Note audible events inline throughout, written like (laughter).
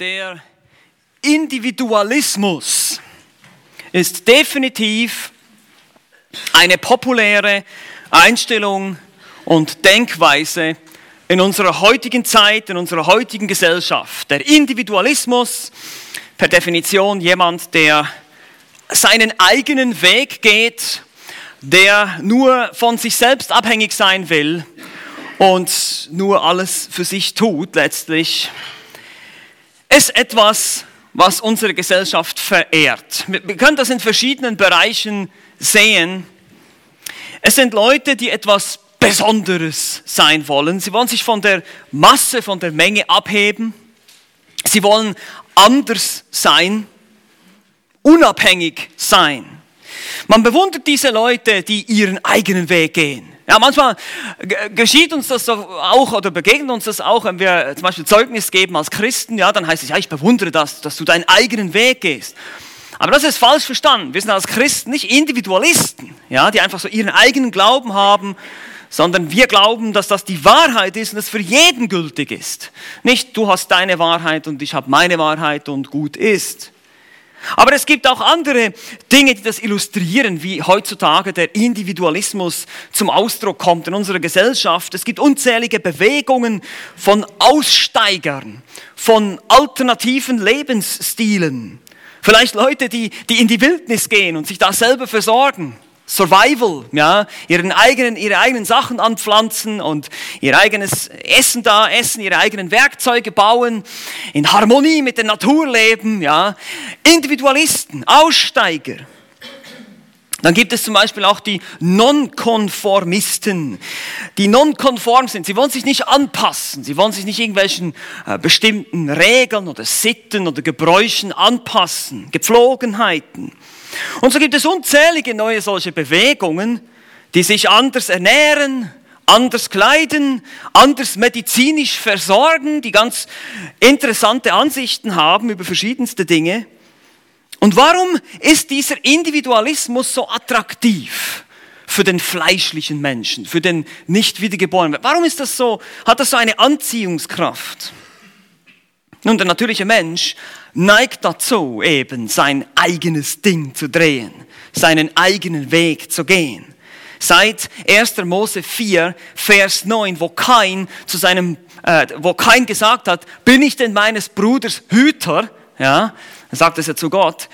Der Individualismus ist definitiv eine populäre Einstellung und Denkweise in unserer heutigen Zeit, in unserer heutigen Gesellschaft. Der Individualismus, per Definition jemand, der seinen eigenen Weg geht, der nur von sich selbst abhängig sein will und nur alles für sich tut letztlich ist etwas, was unsere Gesellschaft verehrt. Wir können das in verschiedenen Bereichen sehen. Es sind Leute, die etwas Besonderes sein wollen. Sie wollen sich von der Masse, von der Menge abheben. Sie wollen anders sein, unabhängig sein. Man bewundert diese Leute, die ihren eigenen Weg gehen. Ja, manchmal geschieht uns das auch oder begegnet uns das auch, wenn wir zum Beispiel Zeugnis geben als Christen, ja, dann heißt es, ja, ich bewundere das, dass du deinen eigenen Weg gehst. Aber das ist falsch verstanden. Wir sind als Christen nicht Individualisten, ja, die einfach so ihren eigenen Glauben haben, sondern wir glauben, dass das die Wahrheit ist und es für jeden gültig ist. Nicht du hast deine Wahrheit und ich habe meine Wahrheit und gut ist. Aber es gibt auch andere Dinge, die das illustrieren, wie heutzutage der Individualismus zum Ausdruck kommt in unserer Gesellschaft. Es gibt unzählige Bewegungen von Aussteigern, von alternativen Lebensstilen. Vielleicht Leute, die, die in die Wildnis gehen und sich da selber versorgen. Survival, ja, ihren eigenen, ihre eigenen Sachen anpflanzen und ihr eigenes Essen da essen, ihre eigenen Werkzeuge bauen, in Harmonie mit der Natur leben, ja. Individualisten, Aussteiger. Dann gibt es zum Beispiel auch die Nonkonformisten, die nonkonform sind. Sie wollen sich nicht anpassen, sie wollen sich nicht irgendwelchen äh, bestimmten Regeln oder Sitten oder Gebräuchen anpassen, Gepflogenheiten. Und so gibt es unzählige neue solche Bewegungen, die sich anders ernähren, anders kleiden, anders medizinisch versorgen, die ganz interessante Ansichten haben über verschiedenste Dinge. Und warum ist dieser Individualismus so attraktiv für den fleischlichen Menschen, für den nicht wiedergeborenen? Warum ist das so, hat das so eine Anziehungskraft? Nun, der natürliche Mensch neigt dazu, eben sein eigenes Ding zu drehen, seinen eigenen Weg zu gehen. Seit 1. Mose 4, Vers 9, wo kein zu seinem, äh, wo kein gesagt hat, bin ich denn meines Bruders Hüter? Ja, sagt es ja zu Gott.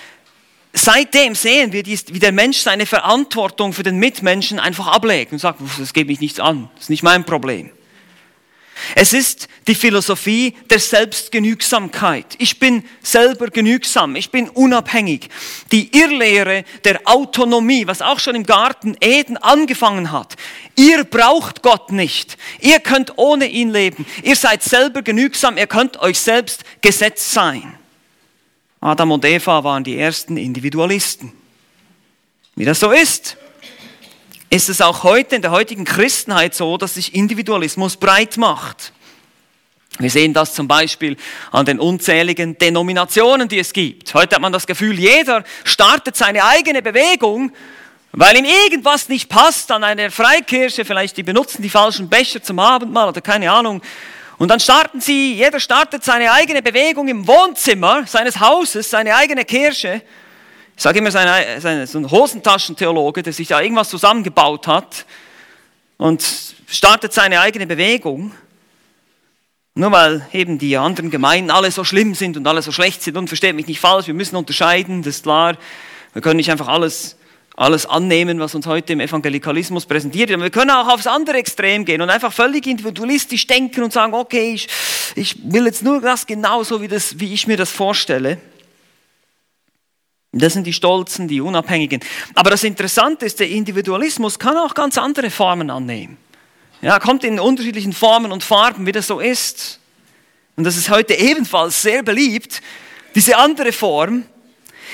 Seitdem sehen wir, wie der Mensch seine Verantwortung für den Mitmenschen einfach ablegt und sagt, das geht mich nichts an, das ist nicht mein Problem. Es ist die Philosophie der Selbstgenügsamkeit. Ich bin selber genügsam, ich bin unabhängig. Die Irrlehre der Autonomie, was auch schon im Garten Eden angefangen hat. Ihr braucht Gott nicht. Ihr könnt ohne ihn leben. Ihr seid selber genügsam, ihr könnt euch selbst gesetzt sein. Adam und Eva waren die ersten Individualisten. Wie das so ist, ist es auch heute in der heutigen Christenheit so, dass sich Individualismus breit macht. Wir sehen das zum Beispiel an den unzähligen Denominationen, die es gibt. Heute hat man das Gefühl, jeder startet seine eigene Bewegung, weil ihm irgendwas nicht passt an einer Freikirche, vielleicht die benutzen die falschen Becher zum Abendmahl oder keine Ahnung. Und dann starten sie, jeder startet seine eigene Bewegung im Wohnzimmer seines Hauses, seine eigene Kirche. Ich sage immer, seine, seine, so ein Hosentaschentheologe, der sich da irgendwas zusammengebaut hat und startet seine eigene Bewegung. Nur weil eben die anderen Gemeinden alle so schlimm sind und alle so schlecht sind und versteht mich nicht falsch, wir müssen unterscheiden, das ist klar. Wir können nicht einfach alles, alles annehmen, was uns heute im Evangelikalismus präsentiert wird. Wir können auch aufs andere Extrem gehen und einfach völlig individualistisch denken und sagen, okay, ich, ich will jetzt nur das genauso, wie, das, wie ich mir das vorstelle. Das sind die Stolzen, die Unabhängigen. Aber das Interessante ist, der Individualismus kann auch ganz andere Formen annehmen. Ja, kommt in unterschiedlichen Formen und Farben, wie das so ist. Und das ist heute ebenfalls sehr beliebt, diese andere Form.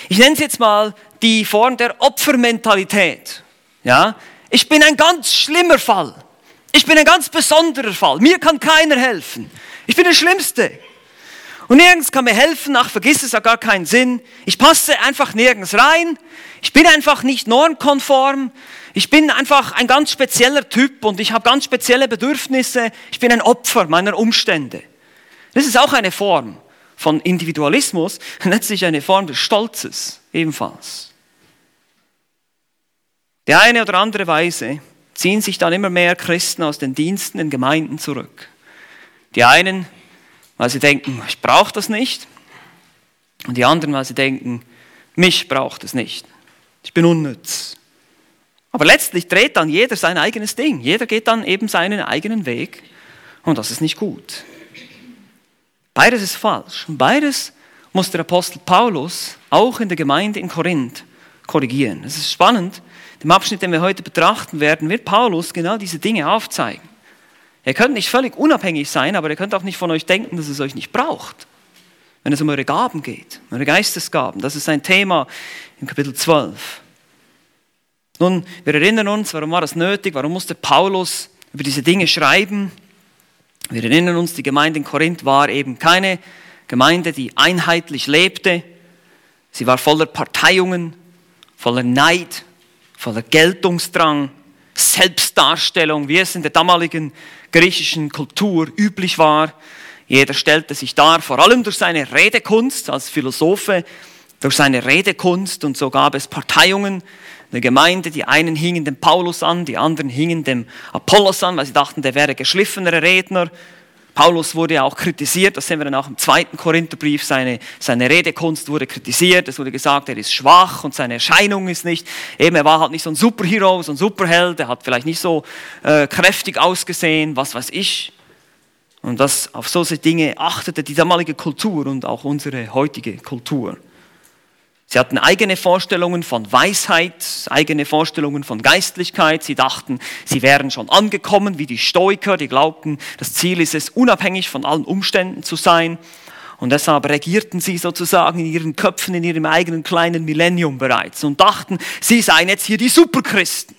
Ich nenne es jetzt mal die Form der Opfermentalität. Ja, ich bin ein ganz schlimmer Fall. Ich bin ein ganz besonderer Fall. Mir kann keiner helfen. Ich bin der Schlimmste. Und nirgends kann mir helfen, ach, vergiss es, hat gar keinen Sinn. Ich passe einfach nirgends rein. Ich bin einfach nicht normkonform. Ich bin einfach ein ganz spezieller Typ und ich habe ganz spezielle Bedürfnisse. Ich bin ein Opfer meiner Umstände. Das ist auch eine Form von Individualismus, (laughs) letztlich eine Form des Stolzes ebenfalls. Die eine oder andere Weise ziehen sich dann immer mehr Christen aus den Diensten in Gemeinden zurück. Die einen, weil sie denken, ich brauche das nicht. Und die anderen, weil sie denken, mich braucht es nicht. Ich bin unnütz. Aber letztlich dreht dann jeder sein eigenes Ding. Jeder geht dann eben seinen eigenen Weg. Und das ist nicht gut. Beides ist falsch. Und beides muss der Apostel Paulus auch in der Gemeinde in Korinth korrigieren. Es ist spannend. Im Abschnitt, den wir heute betrachten werden, wird Paulus genau diese Dinge aufzeigen. Ihr könnt nicht völlig unabhängig sein, aber ihr könnt auch nicht von euch denken, dass es euch nicht braucht. Wenn es um eure Gaben geht, eure Geistesgaben. Das ist ein Thema im Kapitel 12. Nun, wir erinnern uns, warum war das nötig? Warum musste Paulus über diese Dinge schreiben? Wir erinnern uns, die Gemeinde in Korinth war eben keine Gemeinde, die einheitlich lebte. Sie war voller Parteiungen, voller Neid, voller Geltungsdrang, Selbstdarstellung, wie es in der damaligen griechischen Kultur üblich war. Jeder stellte sich dar, vor allem durch seine Redekunst als Philosophe, durch seine Redekunst und so gab es Parteiungen eine Gemeinde, die einen hingen dem Paulus an, die anderen hingen dem Apollos an, weil sie dachten, der wäre geschliffener Redner. Paulus wurde ja auch kritisiert, das sehen wir dann auch im zweiten Korintherbrief, seine, seine Redekunst wurde kritisiert, es wurde gesagt, er ist schwach und seine Erscheinung ist nicht, eben er war halt nicht so ein Superhero, so ein Superheld, er hat vielleicht nicht so äh, kräftig ausgesehen, was weiß ich. Und das, auf solche Dinge achtete die damalige Kultur und auch unsere heutige Kultur. Sie hatten eigene Vorstellungen von Weisheit, eigene Vorstellungen von Geistlichkeit. Sie dachten, sie wären schon angekommen, wie die Stoiker, die glaubten, das Ziel ist es, unabhängig von allen Umständen zu sein. Und deshalb regierten sie sozusagen in ihren Köpfen, in ihrem eigenen kleinen Millennium bereits und dachten, sie seien jetzt hier die Superchristen.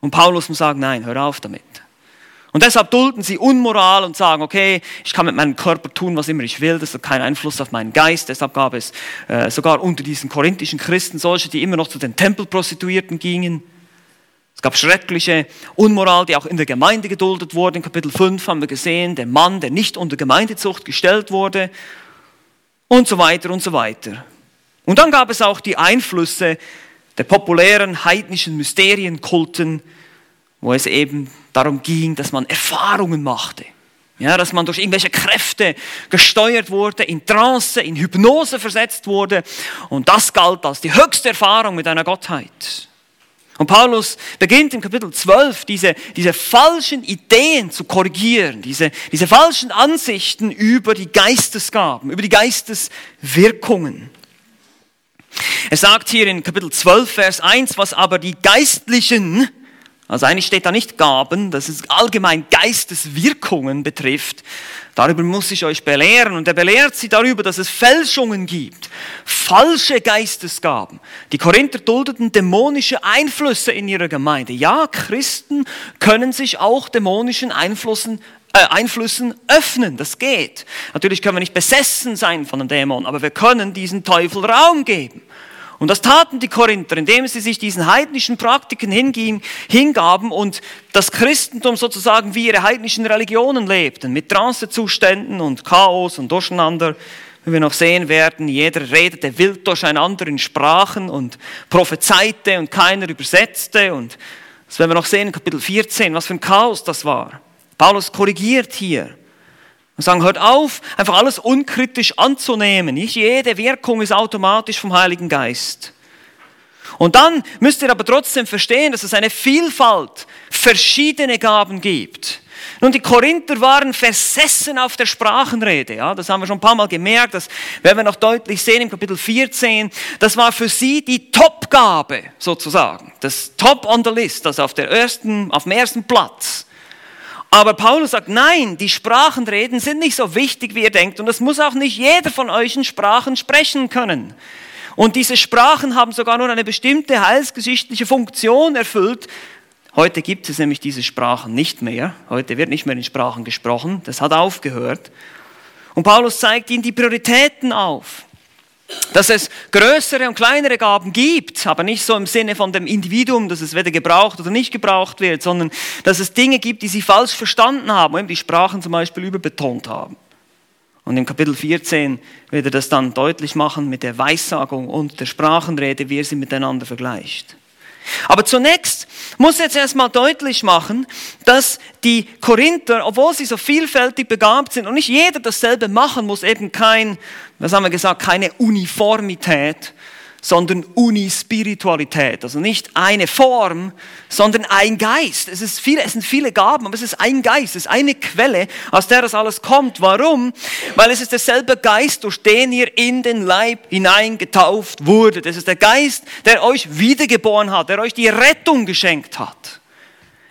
Und Paulus muss sagen, nein, hör auf damit. Und deshalb dulden sie Unmoral und sagen, okay, ich kann mit meinem Körper tun, was immer ich will, das hat keinen Einfluss auf meinen Geist. Deshalb gab es äh, sogar unter diesen korinthischen Christen solche, die immer noch zu den Tempelprostituierten gingen. Es gab schreckliche Unmoral, die auch in der Gemeinde geduldet wurde. In Kapitel 5 haben wir gesehen, der Mann, der nicht unter Gemeindezucht gestellt wurde und so weiter und so weiter. Und dann gab es auch die Einflüsse der populären heidnischen Mysterienkulten, wo es eben darum ging, dass man Erfahrungen machte. Ja, dass man durch irgendwelche Kräfte gesteuert wurde, in Trance, in Hypnose versetzt wurde. Und das galt als die höchste Erfahrung mit einer Gottheit. Und Paulus beginnt im Kapitel 12 diese, diese falschen Ideen zu korrigieren, diese, diese falschen Ansichten über die Geistesgaben, über die Geisteswirkungen. Er sagt hier in Kapitel 12, Vers 1, was aber die Geistlichen also eigentlich steht da nicht Gaben, dass es allgemein Geisteswirkungen betrifft. Darüber muss ich euch belehren. Und er belehrt sie darüber, dass es Fälschungen gibt. Falsche Geistesgaben. Die Korinther duldeten dämonische Einflüsse in ihrer Gemeinde. Ja, Christen können sich auch dämonischen Einflüssen äh, Einflüssen öffnen. Das geht. Natürlich können wir nicht besessen sein von einem Dämon, aber wir können diesen Teufel Raum geben. Und das taten die Korinther, indem sie sich diesen heidnischen Praktiken hingaben und das Christentum sozusagen wie ihre heidnischen Religionen lebten, mit Trancezuständen und Chaos und Durcheinander. Wie wir noch sehen werden, jeder redete wild durcheinander in Sprachen und prophezeite und keiner übersetzte. Und das werden wir noch sehen in Kapitel 14, was für ein Chaos das war. Paulus korrigiert hier und sagen, hört auf, einfach alles unkritisch anzunehmen. Nicht jede Wirkung ist automatisch vom Heiligen Geist. Und dann müsst ihr aber trotzdem verstehen, dass es eine Vielfalt verschiedene Gaben gibt. Nun, die Korinther waren versessen auf der Sprachenrede. Ja, das haben wir schon ein paar Mal gemerkt. Das werden wir noch deutlich sehen im Kapitel 14. Das war für sie die Topgabe sozusagen. Das Top on the list, also auf, der ersten, auf dem ersten Platz. Aber Paulus sagt, nein, die Sprachenreden sind nicht so wichtig, wie ihr denkt. Und es muss auch nicht jeder von euch in Sprachen sprechen können. Und diese Sprachen haben sogar nur eine bestimmte heilsgeschichtliche Funktion erfüllt. Heute gibt es nämlich diese Sprachen nicht mehr. Heute wird nicht mehr in Sprachen gesprochen. Das hat aufgehört. Und Paulus zeigt ihnen die Prioritäten auf dass es größere und kleinere Gaben gibt, aber nicht so im Sinne von dem Individuum, dass es weder gebraucht oder nicht gebraucht wird, sondern dass es Dinge gibt, die sie falsch verstanden haben, die Sprachen zum Beispiel überbetont haben. Und im Kapitel 14 wird er das dann deutlich machen mit der Weissagung und der Sprachenrede, wie er sie miteinander vergleicht. Aber zunächst muss jetzt erstmal deutlich machen, dass die Korinther, obwohl sie so vielfältig begabt sind und nicht jeder dasselbe machen muss, eben kein, was haben wir gesagt, keine Uniformität, sondern Unispiritualität. Also nicht eine Form, sondern ein Geist. Es, ist viele, es sind viele Gaben, aber es ist ein Geist, es ist eine Quelle, aus der das alles kommt. Warum? Weil es ist derselbe Geist, durch den ihr in den Leib hineingetauft wurdet. Es ist der Geist, der euch wiedergeboren hat, der euch die Rettung geschenkt hat.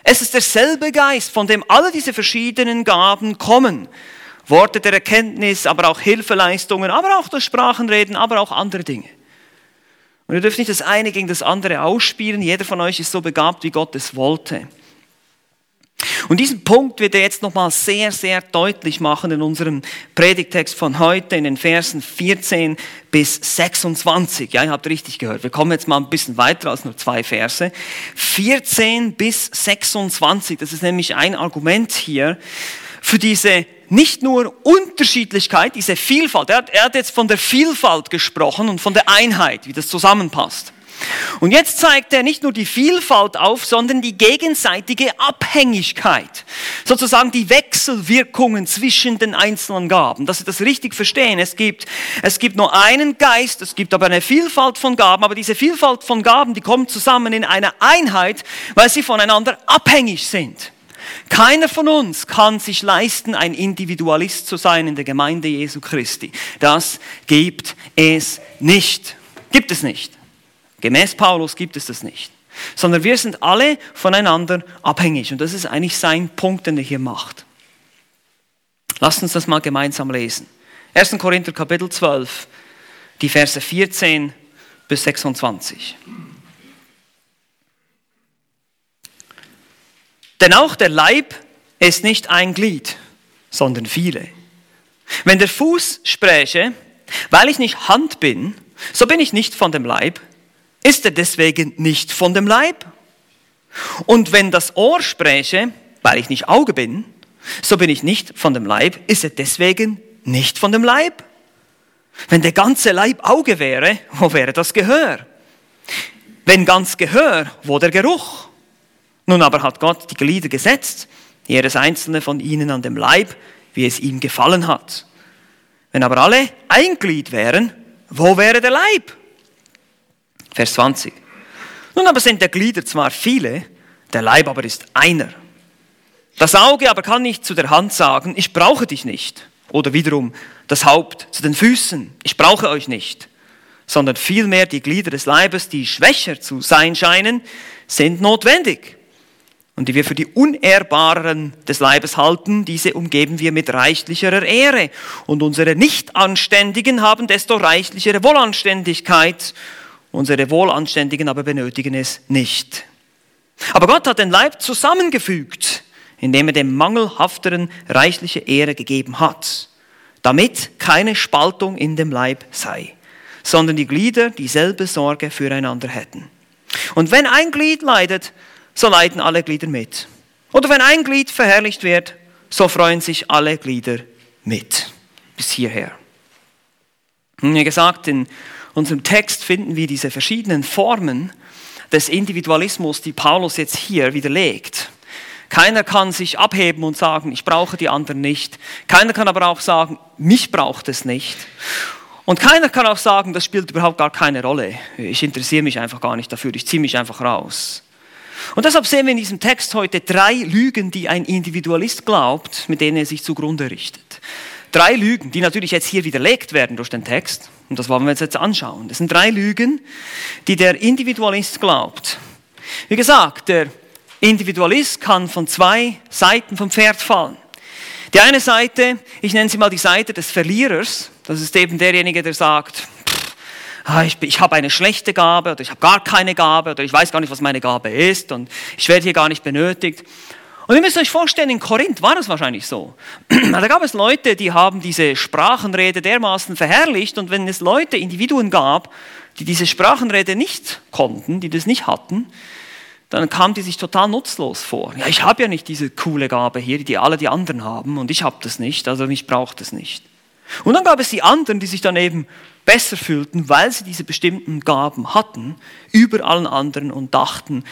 Es ist derselbe Geist, von dem alle diese verschiedenen Gaben kommen. Worte der Erkenntnis, aber auch Hilfeleistungen, aber auch das Sprachenreden, aber auch andere Dinge. Und ihr dürft nicht das eine gegen das andere ausspielen. Jeder von euch ist so begabt, wie Gott es wollte. Und diesen Punkt wird er jetzt nochmal sehr, sehr deutlich machen in unserem Predigtext von heute, in den Versen 14 bis 26. Ja, ihr habt richtig gehört. Wir kommen jetzt mal ein bisschen weiter als nur zwei Verse. 14 bis 26, das ist nämlich ein Argument hier für diese nicht nur Unterschiedlichkeit, diese Vielfalt. Er hat, er hat jetzt von der Vielfalt gesprochen und von der Einheit, wie das zusammenpasst. Und jetzt zeigt er nicht nur die Vielfalt auf, sondern die gegenseitige Abhängigkeit. Sozusagen die Wechselwirkungen zwischen den einzelnen Gaben. Dass Sie das richtig verstehen. Es gibt, es gibt nur einen Geist, es gibt aber eine Vielfalt von Gaben, aber diese Vielfalt von Gaben, die kommen zusammen in eine Einheit, weil sie voneinander abhängig sind. Keiner von uns kann sich leisten, ein Individualist zu sein in der Gemeinde Jesu Christi. Das gibt es nicht. Gibt es nicht. Gemäß Paulus gibt es das nicht. Sondern wir sind alle voneinander abhängig. Und das ist eigentlich sein Punkt, den er hier macht. Lasst uns das mal gemeinsam lesen. 1. Korinther Kapitel 12, die Verse 14 bis 26. Denn auch der Leib ist nicht ein Glied, sondern viele. Wenn der Fuß spräche, weil ich nicht Hand bin, so bin ich nicht von dem Leib, ist er deswegen nicht von dem Leib? Und wenn das Ohr spräche, weil ich nicht Auge bin, so bin ich nicht von dem Leib, ist er deswegen nicht von dem Leib? Wenn der ganze Leib Auge wäre, wo wäre das Gehör? Wenn ganz Gehör, wo der Geruch? Nun aber hat Gott die Glieder gesetzt, jedes einzelne von ihnen an dem Leib, wie es ihm gefallen hat. Wenn aber alle ein Glied wären, wo wäre der Leib? Vers 20. Nun aber sind der Glieder zwar viele, der Leib aber ist einer. Das Auge aber kann nicht zu der Hand sagen, ich brauche dich nicht. Oder wiederum das Haupt zu den Füßen, ich brauche euch nicht. Sondern vielmehr die Glieder des Leibes, die schwächer zu sein scheinen, sind notwendig und die wir für die Unehrbaren des Leibes halten, diese umgeben wir mit reichlicherer Ehre. Und unsere Nichtanständigen haben desto reichlichere Wohlanständigkeit. Unsere Wohlanständigen aber benötigen es nicht. Aber Gott hat den Leib zusammengefügt, indem er dem Mangelhafteren reichliche Ehre gegeben hat, damit keine Spaltung in dem Leib sei, sondern die Glieder dieselbe Sorge füreinander hätten. Und wenn ein Glied leidet, so leiden alle Glieder mit. Oder wenn ein Glied verherrlicht wird, so freuen sich alle Glieder mit. Bis hierher. wie gesagt, in unserem Text finden wir diese verschiedenen Formen des Individualismus, die Paulus jetzt hier widerlegt. Keiner kann sich abheben und sagen, ich brauche die anderen nicht. Keiner kann aber auch sagen, mich braucht es nicht. Und keiner kann auch sagen, das spielt überhaupt gar keine Rolle. Ich interessiere mich einfach gar nicht dafür, ich ziehe mich einfach raus. Und deshalb sehen wir in diesem Text heute drei Lügen, die ein Individualist glaubt, mit denen er sich zugrunde richtet. Drei Lügen, die natürlich jetzt hier widerlegt werden durch den Text. Und das wollen wir uns jetzt anschauen. Das sind drei Lügen, die der Individualist glaubt. Wie gesagt, der Individualist kann von zwei Seiten vom Pferd fallen. Die eine Seite, ich nenne sie mal die Seite des Verlierers, das ist eben derjenige, der sagt, ah, ich, ich habe eine schlechte Gabe oder ich habe gar keine Gabe oder ich weiß gar nicht, was meine Gabe ist und ich werde hier gar nicht benötigt. Und ihr müsst euch vorstellen, in Korinth war das wahrscheinlich so. (clears throat) Da gab es Leute, die haben diese Sprachenrede dermaßen verherrlicht und wenn es Leute, Individuen gab, die diese Sprachenrede nicht konnten, die das nicht hatten, dann kamen die sich total nutzlos vor. Ja, ich habe ja nicht diese coole Gabe hier, die alle die anderen haben und ich habe das nicht, also mich braucht es nicht. Und dann gab es die anderen, die sich dann eben besser fühlten, weil sie diese bestimmten Gaben hatten, über allen anderen und dachten,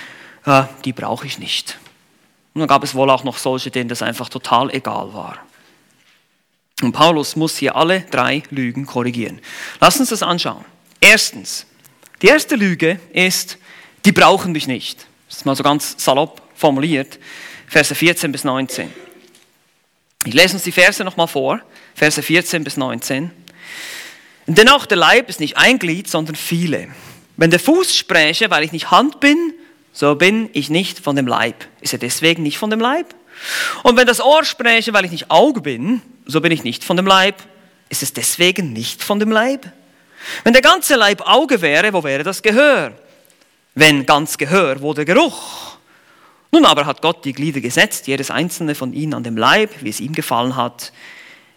äh, die brauche ich nicht. Und dann gab es wohl auch noch solche, denen das einfach total egal war. Und Paulus muss hier alle drei Lügen korrigieren. Lass uns das anschauen. Erstens, die erste Lüge ist, die brauchen mich nicht. Das ist mal so ganz salopp formuliert. Verse 14 bis 19. Ich lese uns die Verse nochmal vor. Verse 14 bis 19. Denn auch der Leib ist nicht ein Glied, sondern viele. Wenn der Fuß spräche, weil ich nicht Hand bin, so bin ich nicht von dem Leib. Ist er deswegen nicht von dem Leib? Und wenn das Ohr spräche, weil ich nicht Auge bin, so bin ich nicht von dem Leib. Ist es deswegen nicht von dem Leib? Wenn der ganze Leib Auge wäre, wo wäre das Gehör? Wenn ganz Gehör, wo der Geruch? Nun aber hat Gott die Glieder gesetzt, jedes einzelne von ihnen an dem Leib, wie es ihm gefallen hat.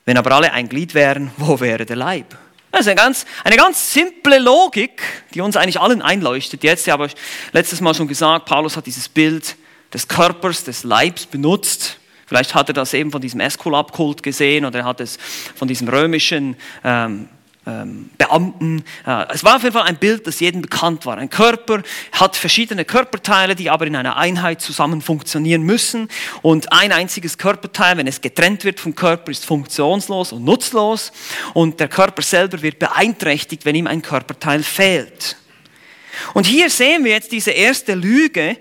Wenn aber alle ein Glied wären, (laughs) wo wäre der Leib? Das ist eine ganz, eine ganz simple Logik, die uns eigentlich allen einleuchtet. Jetzt habe ich letztes Mal schon gesagt, Paulus hat dieses Bild des Körpers, des Leibs benutzt. Vielleicht hat er das eben von diesem Eskulap-Kult gesehen oder er hat es von diesem römischen ähm, ähm, Beamten. Äh, es war auf jeden Fall ein Bild, das jedem bekannt war. Ein Körper hat verschiedene Körperteile, die aber in einer Einheit zusammen funktionieren müssen. Und ein einziges Körperteil, wenn es getrennt wird vom Körper, ist funktionslos und nutzlos. Und der Körper selber wird beeinträchtigt, wenn ihm ein Körperteil fehlt. Und hier sehen wir jetzt diese erste Lüge,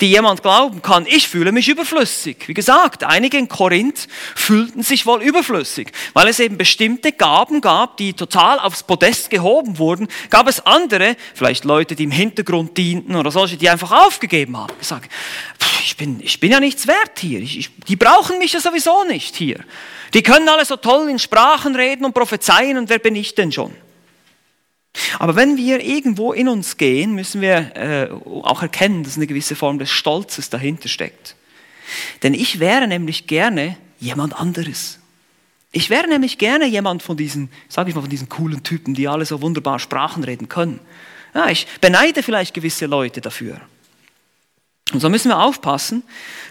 die jemand glauben kann, ich fühle mich überflüssig. Wie gesagt, einige in Korinth fühlten sich wohl überflüssig, weil es eben bestimmte Gaben gab, die total aufs Podest gehoben wurden. Gab es andere, vielleicht Leute, die im Hintergrund dienten oder solche, die einfach aufgegeben haben. Gesagt, ich bin, ich bin ja nichts wert hier. Ich, ich, die brauchen mich ja sowieso nicht hier. Die können alle so toll in Sprachen reden und prophezeien und wer bin ich denn schon? Aber wenn wir irgendwo in uns gehen, müssen wir äh, auch erkennen, dass eine gewisse Form des Stolzes dahinter steckt. Denn ich wäre nämlich gerne jemand anderes. Ich wäre nämlich gerne jemand von diesen, sage ich mal, von diesen coolen Typen, die alle so wunderbar Sprachen reden können. Ja, ich beneide vielleicht gewisse Leute dafür. Und so müssen wir aufpassen,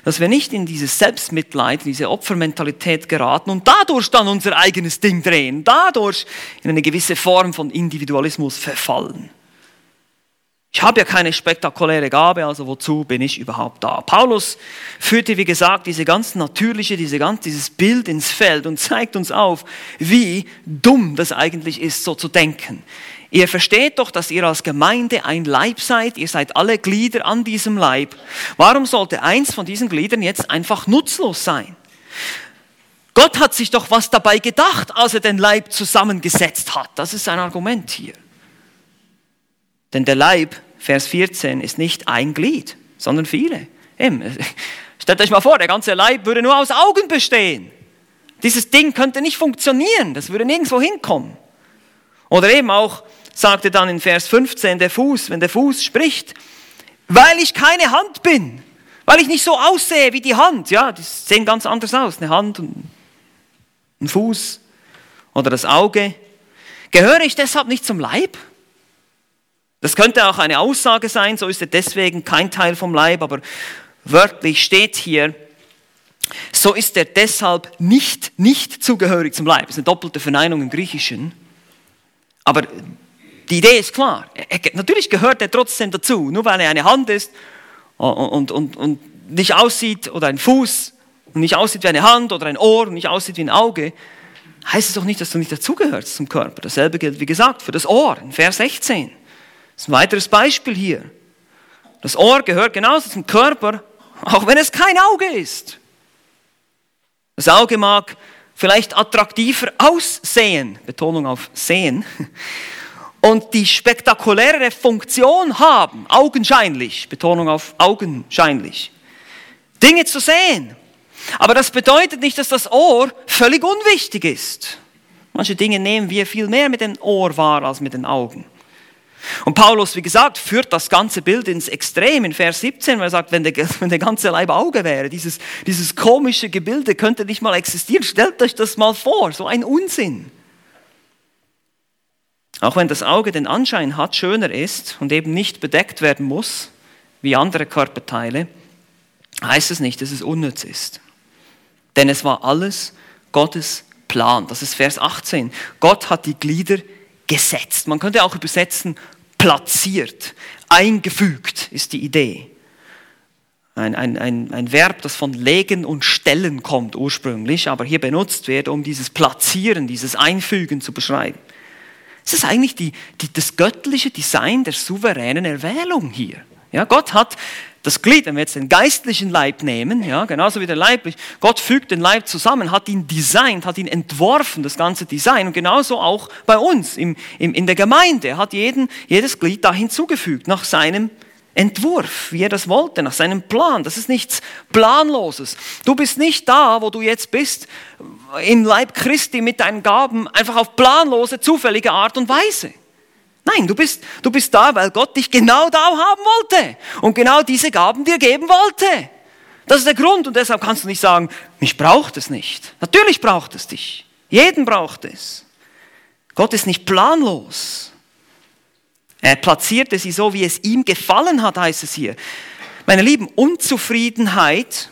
dass wir nicht in dieses Selbstmitleid, in diese Opfermentalität geraten und dadurch dann unser eigenes Ding drehen, dadurch in eine gewisse Form von Individualismus verfallen. Ich habe ja keine spektakuläre Gabe, also wozu bin ich überhaupt da? Paulus führte, wie gesagt, diese ganz natürliche, diese ganz, dieses Bild ins Feld und zeigt uns auf, wie dumm das eigentlich ist, so zu denken. Ihr versteht doch, dass ihr als Gemeinde ein Leib seid, ihr seid alle Glieder an diesem Leib. Warum sollte eins von diesen Gliedern jetzt einfach nutzlos sein? Gott hat sich doch was dabei gedacht, als er den Leib zusammengesetzt hat. Das ist ein Argument hier. Denn der Leib, Vers 14, ist nicht ein Glied, sondern viele. (laughs) Stellt euch mal vor, der ganze Leib würde nur aus Augen bestehen. Dieses Ding könnte nicht funktionieren, das würde nirgendwo hinkommen. Oder eben auch, sagte dann in Vers 15 der Fuß, wenn der Fuß spricht, weil ich keine Hand bin, weil ich nicht so aussehe wie die Hand. Ja, die sehen ganz anders aus, eine Hand und ein Fuß oder das Auge. Gehöre ich deshalb nicht zum Leib? Das könnte auch eine Aussage sein, so ist er deswegen kein Teil vom Leib, aber wörtlich steht hier, so ist er deshalb nicht, nicht zugehörig zum Leib. Das ist eine doppelte Verneinung im Griechischen. Aber die Idee ist klar. Natürlich gehört er trotzdem dazu. Nur weil er eine Hand ist und, und, und nicht aussieht oder ein Fuß und nicht aussieht wie eine Hand oder ein Ohr und nicht aussieht wie ein Auge, heißt es doch nicht, dass du nicht dazugehörst zum Körper. Dasselbe gilt, wie gesagt, für das Ohr in Vers 16. Das ist ein weiteres Beispiel hier. Das Ohr gehört genauso zum Körper, auch wenn es kein Auge ist. Das Auge mag vielleicht attraktiver aussehen, Betonung auf sehen, und die spektakulärere Funktion haben, augenscheinlich, Betonung auf augenscheinlich, Dinge zu sehen. Aber das bedeutet nicht, dass das Ohr völlig unwichtig ist. Manche Dinge nehmen wir viel mehr mit dem Ohr wahr als mit den Augen. Und Paulus, wie gesagt, führt das ganze Bild ins Extrem in Vers 17, weil er sagt, wenn der, (laughs) wenn der ganze Leib Auge wäre, dieses, dieses komische Gebilde könnte nicht mal existieren. Stellt euch das mal vor, so ein Unsinn. Auch wenn das Auge den Anschein hat, schöner ist und eben nicht bedeckt werden muss, wie andere Körperteile, heißt es nicht, dass es unnütz ist. Denn es war alles Gottes Plan. Das ist Vers 18. Gott hat die Glieder gesetzt. Man könnte auch übersetzen, platziert, eingefügt ist die Idee. Ein, ein, ein, ein Verb, das von legen und stellen kommt ursprünglich, aber hier benutzt wird, um dieses Platzieren, dieses Einfügen zu beschreiben. Es ist eigentlich die, die, das göttliche Design der souveränen Erwählung hier. Ja, Gott hat das Glied, wenn wir jetzt den geistlichen Leib nehmen, ja, genauso wie der leibliche, Gott fügt den Leib zusammen, hat ihn designt, hat ihn entworfen, das ganze Design. Und genauso auch bei uns im, im, in der Gemeinde. Er hat jeden, jedes Glied da hinzugefügt, nach seinem Entwurf, wie er das wollte, nach seinem Plan. Das ist nichts Planloses. Du bist nicht da, wo du jetzt bist, im Leib Christi mit deinen Gaben, einfach auf planlose, zufällige Art und Weise. Nein, du bist, du bist da, weil Gott dich genau da haben wollte und genau diese Gaben dir geben wollte. Das ist der Grund und deshalb kannst du nicht sagen, mich braucht es nicht. Natürlich braucht es dich. Jeden braucht es. Gott ist nicht planlos. Er platzierte sie so, wie es ihm gefallen hat, heißt es hier. Meine Lieben, Unzufriedenheit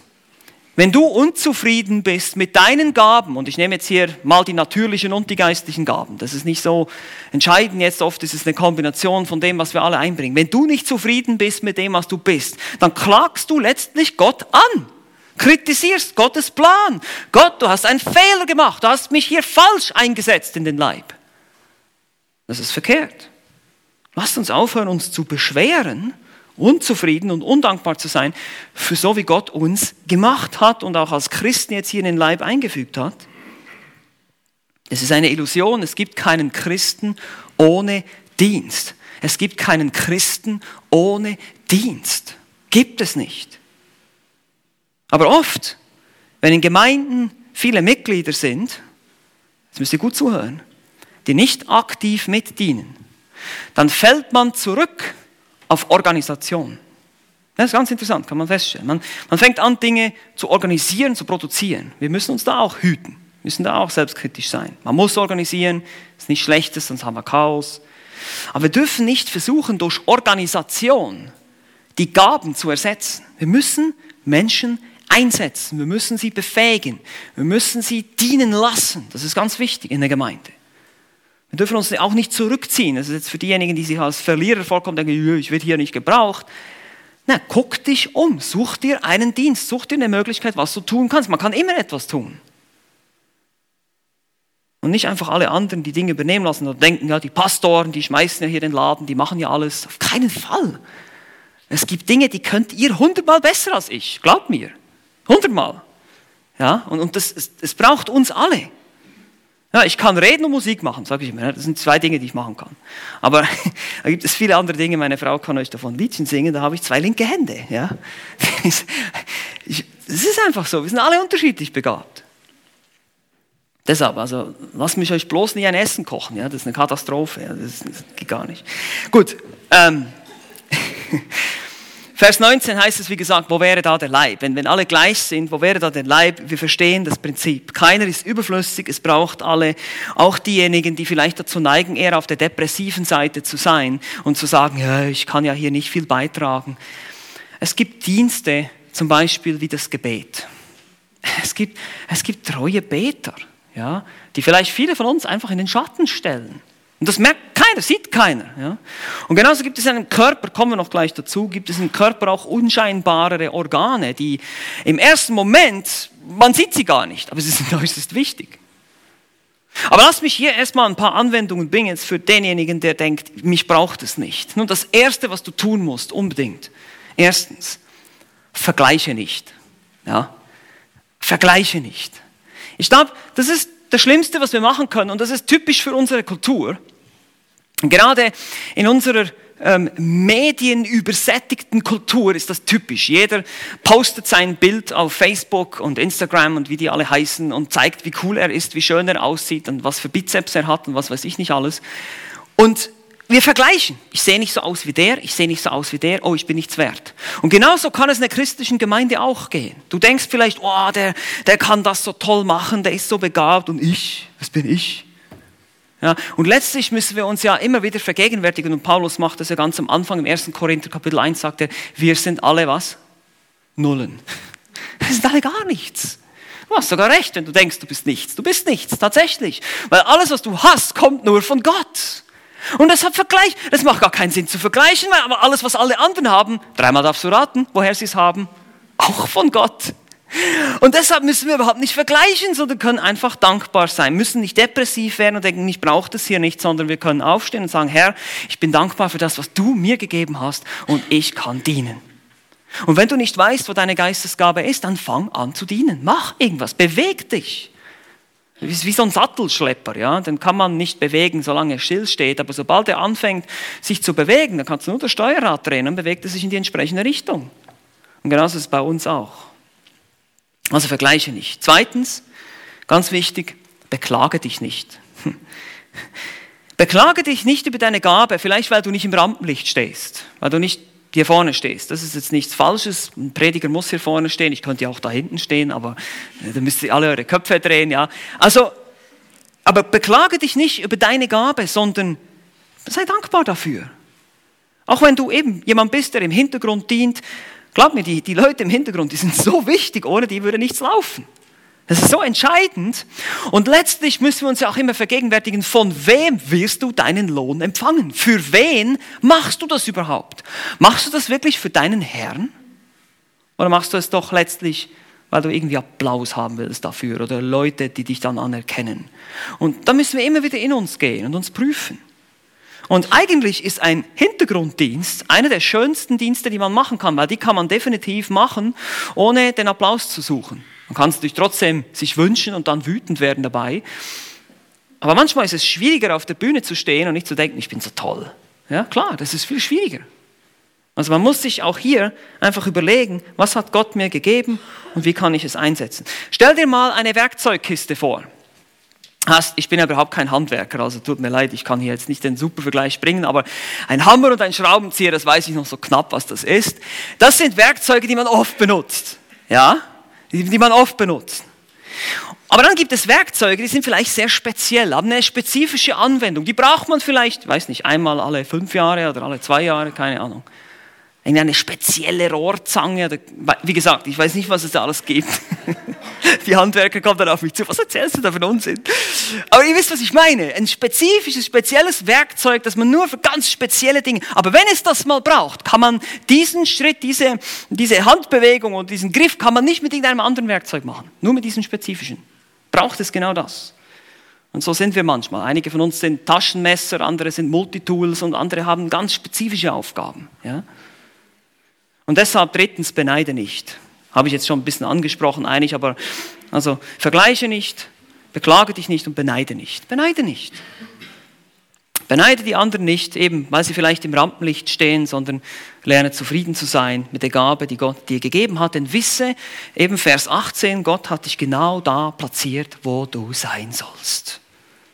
wenn du unzufrieden bist mit deinen Gaben, und ich nehme jetzt hier mal die natürlichen und die geistlichen Gaben, das ist nicht so entscheidend jetzt, oft ist es eine Kombination von dem, was wir alle einbringen. Wenn du nicht zufrieden bist mit dem, was du bist, dann klagst du letztlich Gott an, kritisierst Gottes Plan. Gott, du hast einen Fehler gemacht, du hast mich hier falsch eingesetzt in den Leib. Das ist verkehrt. Lasst uns aufhören, uns zu beschweren unzufrieden und undankbar zu sein für so, wie Gott uns gemacht hat und auch als Christen jetzt hier in den Leib eingefügt hat. Es ist eine Illusion, es gibt keinen Christen ohne Dienst. Es gibt keinen Christen ohne Dienst. Gibt es nicht. Aber oft, wenn in Gemeinden viele Mitglieder sind, jetzt müsst ihr gut zuhören, die nicht aktiv mitdienen, dann fällt man zurück auf Organisation. Das ist ganz interessant, kann man feststellen. Man, man fängt an, Dinge zu organisieren, zu produzieren. Wir müssen uns da auch hüten, müssen da auch selbstkritisch sein. Man muss organisieren, ist nicht schlechtes, sonst haben wir Chaos. Aber wir dürfen nicht versuchen, durch Organisation die Gaben zu ersetzen. Wir müssen Menschen einsetzen, wir müssen sie befähigen, wir müssen sie dienen lassen. Das ist ganz wichtig in der Gemeinde. Wir dürfen uns auch nicht zurückziehen. Das ist jetzt für diejenigen, die sich als Verlierer vorkommen, denken, ich werde hier nicht gebraucht. Na, guck dich um, such dir einen Dienst, such dir eine Möglichkeit, was du tun kannst. Man kann immer etwas tun. Und nicht einfach alle anderen die Dinge übernehmen lassen und denken, ja, die Pastoren, die schmeißen ja hier den Laden, die machen ja alles. Auf keinen Fall. Es gibt Dinge, die könnt ihr hundertmal besser als ich. Glaubt mir. Hundertmal. Ja, und, und das, es, es braucht uns alle. Ja, ich kann reden und Musik machen, sage ich immer. Das sind zwei Dinge, die ich machen kann. Aber (laughs) da gibt es viele andere Dinge. Meine Frau kann euch davon Liedchen singen, da habe ich zwei linke Hände. Ja? (laughs) Es ist einfach so, wir sind alle unterschiedlich begabt. Deshalb, also lasst mich euch bloß nicht ein Essen kochen. Ja? Das ist eine Katastrophe. Ja? Das, das geht gar nicht. Gut. Ähm. (laughs) Vers 19 heißt es, wie gesagt, wo wäre da der Leib? Wenn, wenn alle gleich sind, wo wäre da der Leib? Wir verstehen das Prinzip. Keiner ist überflüssig, es braucht alle. Auch diejenigen, die vielleicht dazu neigen, eher auf der depressiven Seite zu sein und zu sagen, ja, ich kann ja hier nicht viel beitragen. Es gibt Dienste, zum Beispiel wie das Gebet. Es gibt, es gibt treue Beter, ja, die vielleicht viele von uns einfach in den Schatten stellen. Und das merkt keiner, sieht keiner. Ja? Und genauso gibt es in einem Körper, kommen wir noch gleich dazu, gibt es im Körper auch unscheinbarere Organe, die im ersten Moment, man sieht sie gar nicht, aber sie sind (laughs) äußerst wichtig. Aber lass mich hier erstmal ein paar Anwendungen bringen jetzt für denjenigen, der denkt, mich braucht es nicht. Nun, das Erste, was du tun musst, unbedingt. Erstens, vergleiche nicht. Ja? Vergleiche nicht. Ich glaube, das ist das Schlimmste, was wir machen können, und das ist typisch für unsere Kultur, gerade in unserer ähm, medienübersättigten Kultur ist das typisch. Jeder postet sein Bild auf Facebook und Instagram und wie die alle heißen und zeigt, wie cool er ist, wie schön er aussieht und was für Bizeps er hat und was weiß ich nicht alles. Und wir vergleichen. Ich sehe nicht so aus wie der, ich sehe nicht so aus wie der, oh, ich bin nichts wert. Und genauso kann es in der christlichen Gemeinde auch gehen. Du denkst vielleicht, oh, der, der kann das so toll machen, der ist so begabt und ich, was bin ich? Ja, und letztlich müssen wir uns ja immer wieder vergegenwärtigen, und Paulus macht das ja ganz am Anfang, im 1. Korinther Kapitel 1 sagt er, wir sind alle was? Nullen. (laughs) Wir sind alle gar nichts. Du hast sogar recht, wenn du denkst, du bist nichts. Du bist nichts, tatsächlich. Weil alles, was du hast, kommt nur von Gott. Und deshalb Vergleich, das macht gar keinen Sinn zu vergleichen, weil aber alles, was alle anderen haben, dreimal darfst du raten, woher sie es haben, auch von Gott. Und deshalb müssen wir überhaupt nicht vergleichen, sondern können einfach dankbar sein, müssen nicht depressiv werden und denken, ich brauche das hier nicht, sondern wir können aufstehen und sagen, Herr, ich bin dankbar für das, was du mir gegeben hast und ich kann dienen. Und wenn du nicht weißt, wo deine Geistesgabe ist, dann fang an zu dienen. Mach irgendwas, beweg dich. Ist wie so ein Sattelschlepper, ja. Den kann man nicht bewegen, solange er still steht. Aber sobald er anfängt, sich zu bewegen, dann kannst du nur das Steuerrad drehen, dann bewegt er sich in die entsprechende Richtung. Und genauso ist es bei uns auch. Also vergleiche nicht. Zweitens, ganz wichtig, beklage dich nicht. (laughs) Beklage dich nicht über deine Gabe, vielleicht weil du nicht im Rampenlicht stehst, weil du nicht hier vorne stehst. Das ist jetzt nichts Falsches. Ein Prediger muss hier vorne stehen. Ich könnte ja auch da hinten stehen, aber äh, da müsst ihr alle eure Köpfe drehen, ja. Also, aber beklage dich nicht über deine Gabe, sondern sei dankbar dafür. Auch wenn du eben jemand bist, der im Hintergrund dient. Glaub mir, die, die Leute im Hintergrund, die sind so wichtig, ohne die würde nichts laufen. Das ist so entscheidend. Und letztlich müssen wir uns ja auch immer vergegenwärtigen, von wem wirst du deinen Lohn empfangen? Für wen machst du das überhaupt? Machst du das wirklich für deinen Herrn? Oder machst du es doch letztlich, weil du irgendwie Applaus haben willst dafür oder Leute, die dich dann anerkennen? Und da müssen wir immer wieder in uns gehen und uns prüfen. Und eigentlich ist ein Hintergrunddienst einer der schönsten Dienste, die man machen kann, weil die kann man definitiv machen, ohne den Applaus zu suchen. Man kann es trotzdem sich wünschen und dann wütend werden dabei. Aber manchmal ist es schwieriger, auf der Bühne zu stehen und nicht zu denken, ich bin so toll. Ja, klar, das ist viel schwieriger. Also man muss sich auch hier einfach überlegen, was hat Gott mir gegeben und wie kann ich es einsetzen. Stell dir mal eine Werkzeugkiste vor. Ich bin ja überhaupt kein Handwerker, also tut mir leid, ich kann hier jetzt nicht den super Vergleich bringen, aber ein Hammer und ein Schraubenzieher, das weiß ich noch so knapp, was das ist. Das sind Werkzeuge, die man oft benutzt. Ja? Die man oft benutzt. Aber dann gibt es Werkzeuge, die sind vielleicht sehr speziell, haben eine spezifische Anwendung. Die braucht man vielleicht, weiß nicht, einmal alle fünf Jahre oder alle zwei Jahre, keine Ahnung eine spezielle Rohrzange. Wie gesagt, ich weiß nicht, was es da alles gibt. (laughs) Die Handwerker kommen dann auf mich zu. Was erzählst du da von Unsinn? Aber ihr wisst, was ich meine. Ein spezifisches, spezielles Werkzeug, das man nur für ganz spezielle Dinge. Aber wenn es das mal braucht, kann man diesen Schritt, diese, diese Handbewegung und diesen Griff, kann man nicht mit irgendeinem anderen Werkzeug machen. Nur mit diesem spezifischen. Braucht es genau das. Und so sind wir manchmal. Einige von uns sind Taschenmesser, andere sind Multitools und andere haben ganz spezifische Aufgaben. Ja? Und deshalb drittens, beneide nicht. Habe ich jetzt schon ein bisschen angesprochen, einig, aber also vergleiche nicht, beklage dich nicht und beneide nicht. Beneide nicht. Beneide die anderen nicht, eben weil sie vielleicht im Rampenlicht stehen, sondern lerne zufrieden zu sein mit der Gabe, die Gott dir gegeben hat. Denn wisse, eben Vers 18, Gott hat dich genau da platziert, wo du sein sollst.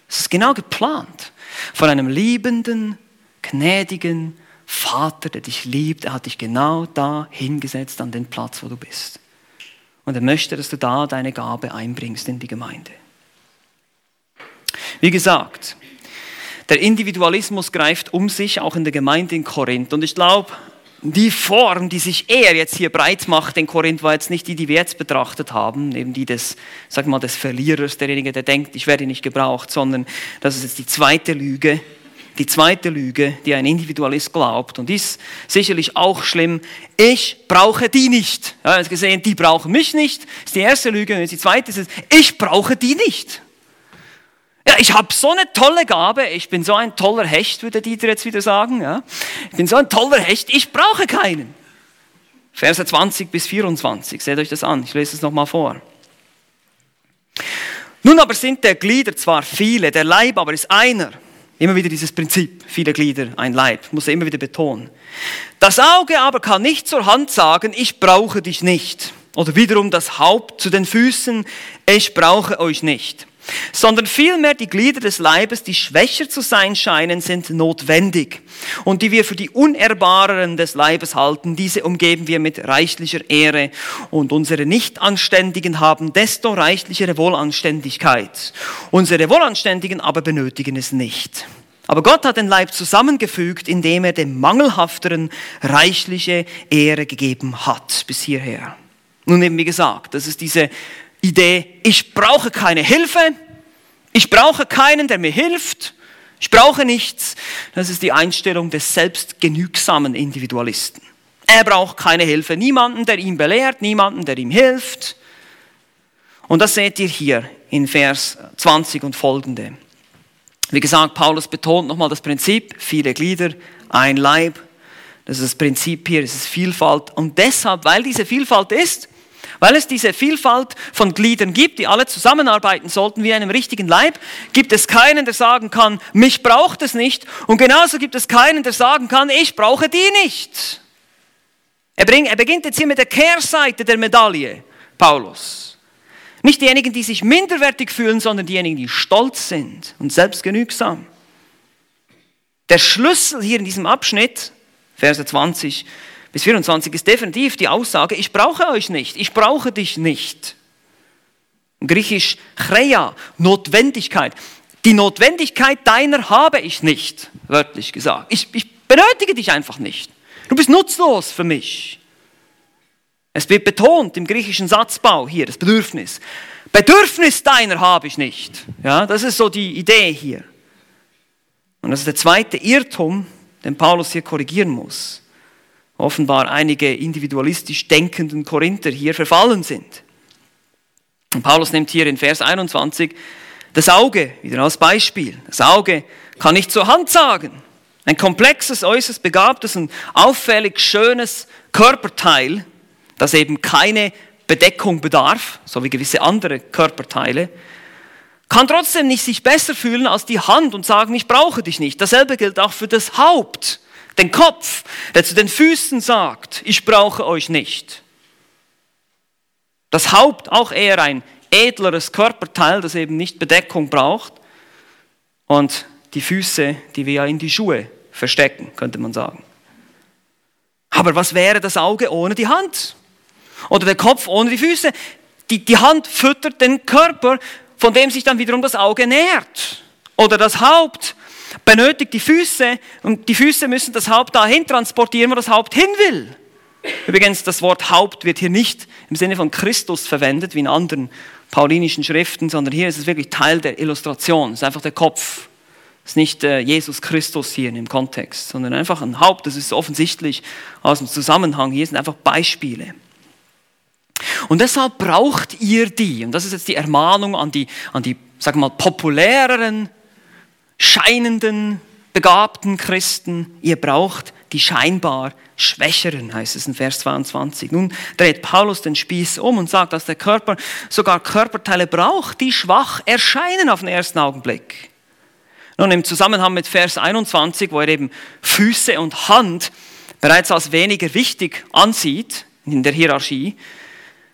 Es ist genau geplant von einem liebenden, gnädigen, Vater, der dich liebt, er hat dich genau da hingesetzt an den Platz, wo du bist. Und er möchte, dass du da deine Gabe einbringst in die Gemeinde. Wie gesagt, der Individualismus greift um sich, auch in der Gemeinde in Korinth. Und ich glaube, die Form, die sich eher jetzt hier breit macht in Korinth, war jetzt nicht die, die wir jetzt betrachtet haben, eben die des, sag mal, des Verlierers, derjenige, der denkt, ich werde nicht gebraucht, sondern das ist jetzt die zweite Lüge, die zweite Lüge, die ein Individualist glaubt und ist sicherlich auch schlimm. Ich brauche die nicht. Ja, jetzt gesehen, die brauchen mich nicht. Das ist die erste Lüge. Und die zweite ist, ich brauche die nicht. Ja, ich habe so eine tolle Gabe. Ich bin so ein toller Hecht, würde Dieter jetzt wieder sagen. Ja, ich bin so ein toller Hecht. Ich brauche keinen. Verse 20 bis 24. Seht euch das an. Ich lese es nochmal vor. Nun aber sind der Glieder zwar viele, der Leib aber ist einer. Immer wieder dieses Prinzip, viele Glieder, ein Leib, muss er immer wieder betonen. Das Auge aber kann nicht zur Hand sagen, ich brauche dich nicht. Oder wiederum das Haupt zu den Füßen, ich brauche euch nicht sondern vielmehr die Glieder des Leibes, die schwächer zu sein scheinen, sind notwendig. Und die wir für die Unehrbareren des Leibes halten, diese umgeben wir mit reichlicher Ehre. Und unsere Nichtanständigen haben desto reichlichere Wohlanständigkeit. Unsere Wohlanständigen aber benötigen es nicht. Aber Gott hat den Leib zusammengefügt, indem er dem Mangelhafteren reichliche Ehre gegeben hat, bis hierher. Nun eben, wie gesagt, das ist diese Idee, ich brauche keine Hilfe, ich brauche keinen, der mir hilft, ich brauche nichts. Das ist die Einstellung des selbstgenügsamen Individualisten. Er braucht keine Hilfe, niemanden, der ihn belehrt, niemanden, der ihm hilft. Und das seht ihr hier in Vers 20 und folgende. Wie gesagt, Paulus betont nochmal das Prinzip, viele Glieder, ein Leib. Das ist das Prinzip hier, es ist Vielfalt. Und deshalb, weil diese Vielfalt ist, weil es diese Vielfalt von Gliedern gibt, die alle zusammenarbeiten sollten wie einem richtigen Leib, gibt es keinen, der sagen kann, mich braucht es nicht. Und genauso gibt es keinen, der sagen kann, ich brauche die nicht. Er, bring, er beginnt jetzt hier mit der Kehrseite der Medaille, Paulus. Nicht diejenigen, die sich minderwertig fühlen, sondern diejenigen, die stolz sind und selbstgenügsam. Der Schlüssel hier in diesem Abschnitt, Verse 20 bis 24, ist definitiv die Aussage, ich brauche euch nicht, ich brauche dich nicht. Griechisch chreia, Notwendigkeit. Die Notwendigkeit deiner habe ich nicht, wörtlich gesagt. Ich, ich benötige dich einfach nicht. Du bist nutzlos für mich. Es wird betont im griechischen Satzbau hier, das Bedürfnis. Bedürfnis deiner habe ich nicht. Ja, das ist so die Idee hier. Und das ist der zweite Irrtum, den Paulus hier korrigieren muss. Offenbar einige individualistisch denkenden Korinther hier verfallen sind. Und Paulus nimmt hier in Vers 21 das Auge wieder als Beispiel. Das Auge kann nicht zur Hand sagen. Ein komplexes, äußerst begabtes und auffällig schönes Körperteil, das eben keine Bedeckung bedarf, so wie gewisse andere Körperteile, kann trotzdem nicht sich besser fühlen als die Hand und sagen, ich brauche dich nicht. Dasselbe gilt auch für das Haupt, den Kopf, der zu den Füßen sagt, ich brauche euch nicht. Das Haupt auch eher ein edleres Körperteil, das eben nicht Bedeckung braucht. Und die Füße, die wir ja in die Schuhe verstecken, könnte man sagen. Aber was wäre das Auge ohne die Hand? Oder der Kopf ohne die Füße? Die, die Hand füttert den Körper, von dem sich dann wiederum das Auge nährt. Oder das Haupt benötigt die Füße und die Füße müssen das Haupt dahin transportieren, wo das Haupt hin will. Übrigens, das Wort Haupt wird hier nicht im Sinne von Christus verwendet, wie in anderen paulinischen Schriften, sondern hier ist es wirklich Teil der Illustration. Es ist einfach der Kopf. Es ist nicht äh, Jesus Christus hier dem Kontext, sondern einfach ein Haupt. Das ist offensichtlich aus dem Zusammenhang. Hier sind einfach Beispiele. Und deshalb braucht ihr die, und das ist jetzt die Ermahnung an die, an die wir mal, populäreren, scheinenden, begabten Christen, ihr braucht die scheinbar Schwächeren, heißt es in Vers 22. Nun dreht Paulus den Spieß um und sagt, dass der Körper sogar Körperteile braucht, die schwach erscheinen auf den ersten Augenblick. Nun, im Zusammenhang mit Vers 21, wo er eben Füße und Hand bereits als weniger wichtig ansieht in der Hierarchie,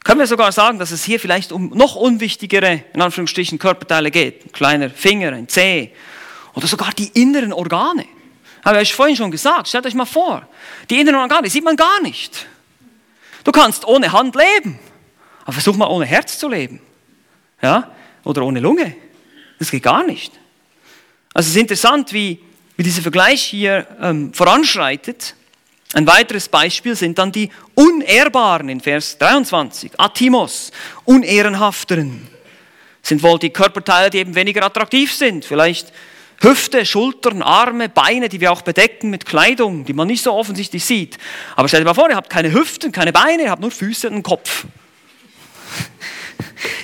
können wir sogar sagen, dass es hier vielleicht um noch unwichtigere, in Anführungsstrichen, Körperteile geht. Ein kleiner Finger, ein Zeh oder sogar die inneren Organe. Habe ich vorhin schon gesagt, stellt euch mal vor, die inneren Organe sieht man gar nicht. Du kannst ohne Hand leben, aber versuch mal ohne Herz zu leben. Ja? Oder ohne Lunge. Das geht gar nicht. Also es ist interessant, wie, wie dieser Vergleich hier ähm, voranschreitet. Ein weiteres Beispiel sind dann die Unehrbaren in Vers 23. Atimos, Unehrenhafteren. Sind wohl die Körperteile, die eben weniger attraktiv sind. Vielleicht Hüfte, Schultern, Arme, Beine, die wir auch bedecken mit Kleidung, die man nicht so offensichtlich sieht. Aber stellt euch mal vor, ihr habt keine Hüften, keine Beine, ihr habt nur Füße und einen Kopf. (laughs)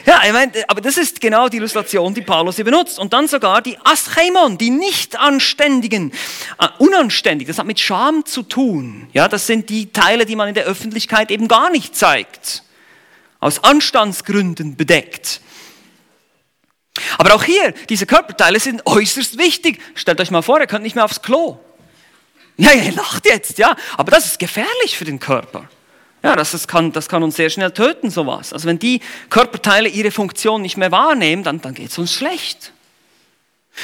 Ja, ich meine, aber das ist genau die Illustration, die Paulus hier benutzt. Und dann sogar die Aschemon, die Nicht-Anständigen, uh, unanständig, das hat mit Scham zu tun. Ja, das sind die Teile, die man in der Öffentlichkeit eben gar nicht zeigt. Aus Anstandsgründen bedeckt. Aber auch hier, diese Körperteile sind äußerst wichtig. Stellt euch mal vor, ihr könnt nicht mehr aufs Klo. Ja, ihr lacht jetzt, ja, aber das ist gefährlich für den Körper. Ja, das, das, kann, das kann uns sehr schnell töten, sowas. Also wenn die Körperteile ihre Funktion nicht mehr wahrnehmen, dann, dann geht es uns schlecht.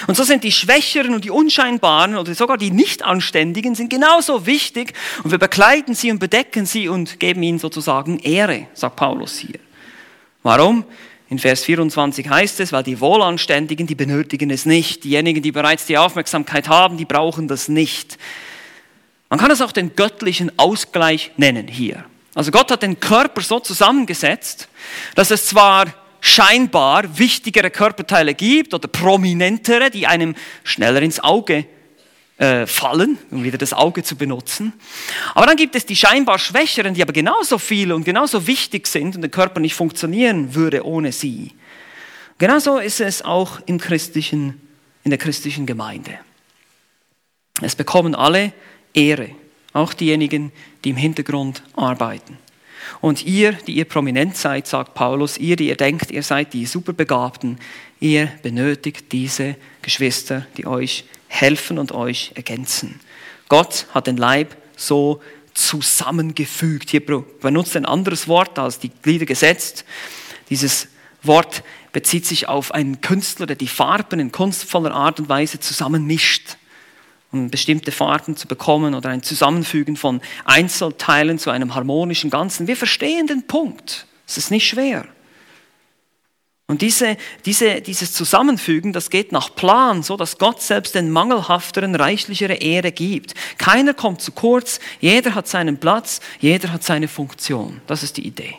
Und so sind die Schwächeren und die Unscheinbaren oder sogar die Nicht-Anständigen sind genauso wichtig und wir bekleiden sie und bedecken sie und geben ihnen sozusagen Ehre, sagt Paulus hier. Warum? In Vers 24 heißt es, weil die Wohlanständigen, die benötigen es nicht. Diejenigen, die bereits die Aufmerksamkeit haben, die brauchen das nicht. Man kann es auch den göttlichen Ausgleich nennen hier. Also Gott hat den Körper so zusammengesetzt, dass es zwar scheinbar wichtigere Körperteile gibt oder prominentere, die einem schneller ins Auge äh, fallen, um wieder das Auge zu benutzen. Aber dann gibt es die scheinbar schwächeren, die aber genauso viel und genauso wichtig sind und der Körper nicht funktionieren würde ohne sie. Genauso ist es auch im christlichen, in der christlichen Gemeinde. Es bekommen alle Ehre, auch diejenigen, die im Hintergrund arbeiten. Und ihr, die ihr prominent seid, sagt Paulus, ihr, die ihr denkt, ihr seid die Superbegabten, ihr benötigt diese Geschwister, die euch helfen und euch ergänzen. Gott hat den Leib so zusammengefügt. Hier benutzt ein anderes Wort als die Glieder gesetzt. Dieses Wort bezieht sich auf einen Künstler, der die Farben in kunstvoller Art und Weise zusammenmischt, um bestimmte Farben zu bekommen oder ein Zusammenfügen von Einzelteilen zu einem harmonischen Ganzen. Wir verstehen den Punkt. Es ist nicht schwer. Und diese, diese, dieses Zusammenfügen, das geht nach Plan, so dass Gott selbst den Mangelhafteren reichlichere Ehre gibt. Keiner kommt zu kurz, jeder hat seinen Platz, jeder hat seine Funktion. Das ist die Idee.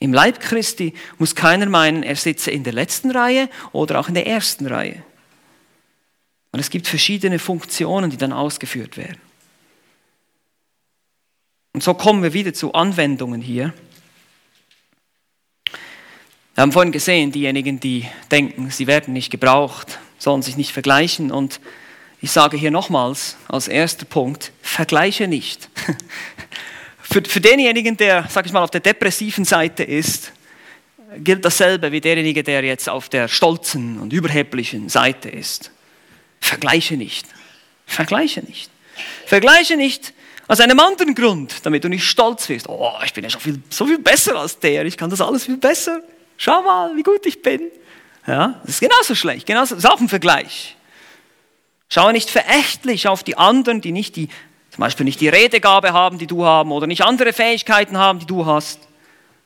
Im Leib Christi muss keiner meinen, er sitze in der letzten Reihe oder auch in der ersten Reihe. Und es gibt verschiedene Funktionen, die dann ausgeführt werden. Und so kommen wir wieder zu Anwendungen hier. Wir haben vorhin gesehen, diejenigen, die denken, sie werden nicht gebraucht, sollen sich nicht vergleichen. Und ich sage hier nochmals als erster Punkt, vergleiche nicht. (laughs) für, für denjenigen, der, sag ich mal, auf der depressiven Seite ist, gilt dasselbe wie derjenige, der jetzt auf der stolzen und überheblichen Seite ist. Vergleiche nicht. Vergleiche nicht. Vergleiche nicht aus einem anderen Grund, damit du nicht stolz wirst. Oh, ich bin ja schon viel, so viel besser als der, ich kann das alles viel besser. Schau mal, wie gut ich bin. Ja, das ist genauso schlecht, genauso, das ist auch ein Vergleich. Schau nicht verächtlich auf die anderen, die nicht die, zum Beispiel nicht die Redegabe haben, die du haben, oder nicht andere Fähigkeiten haben, die du hast.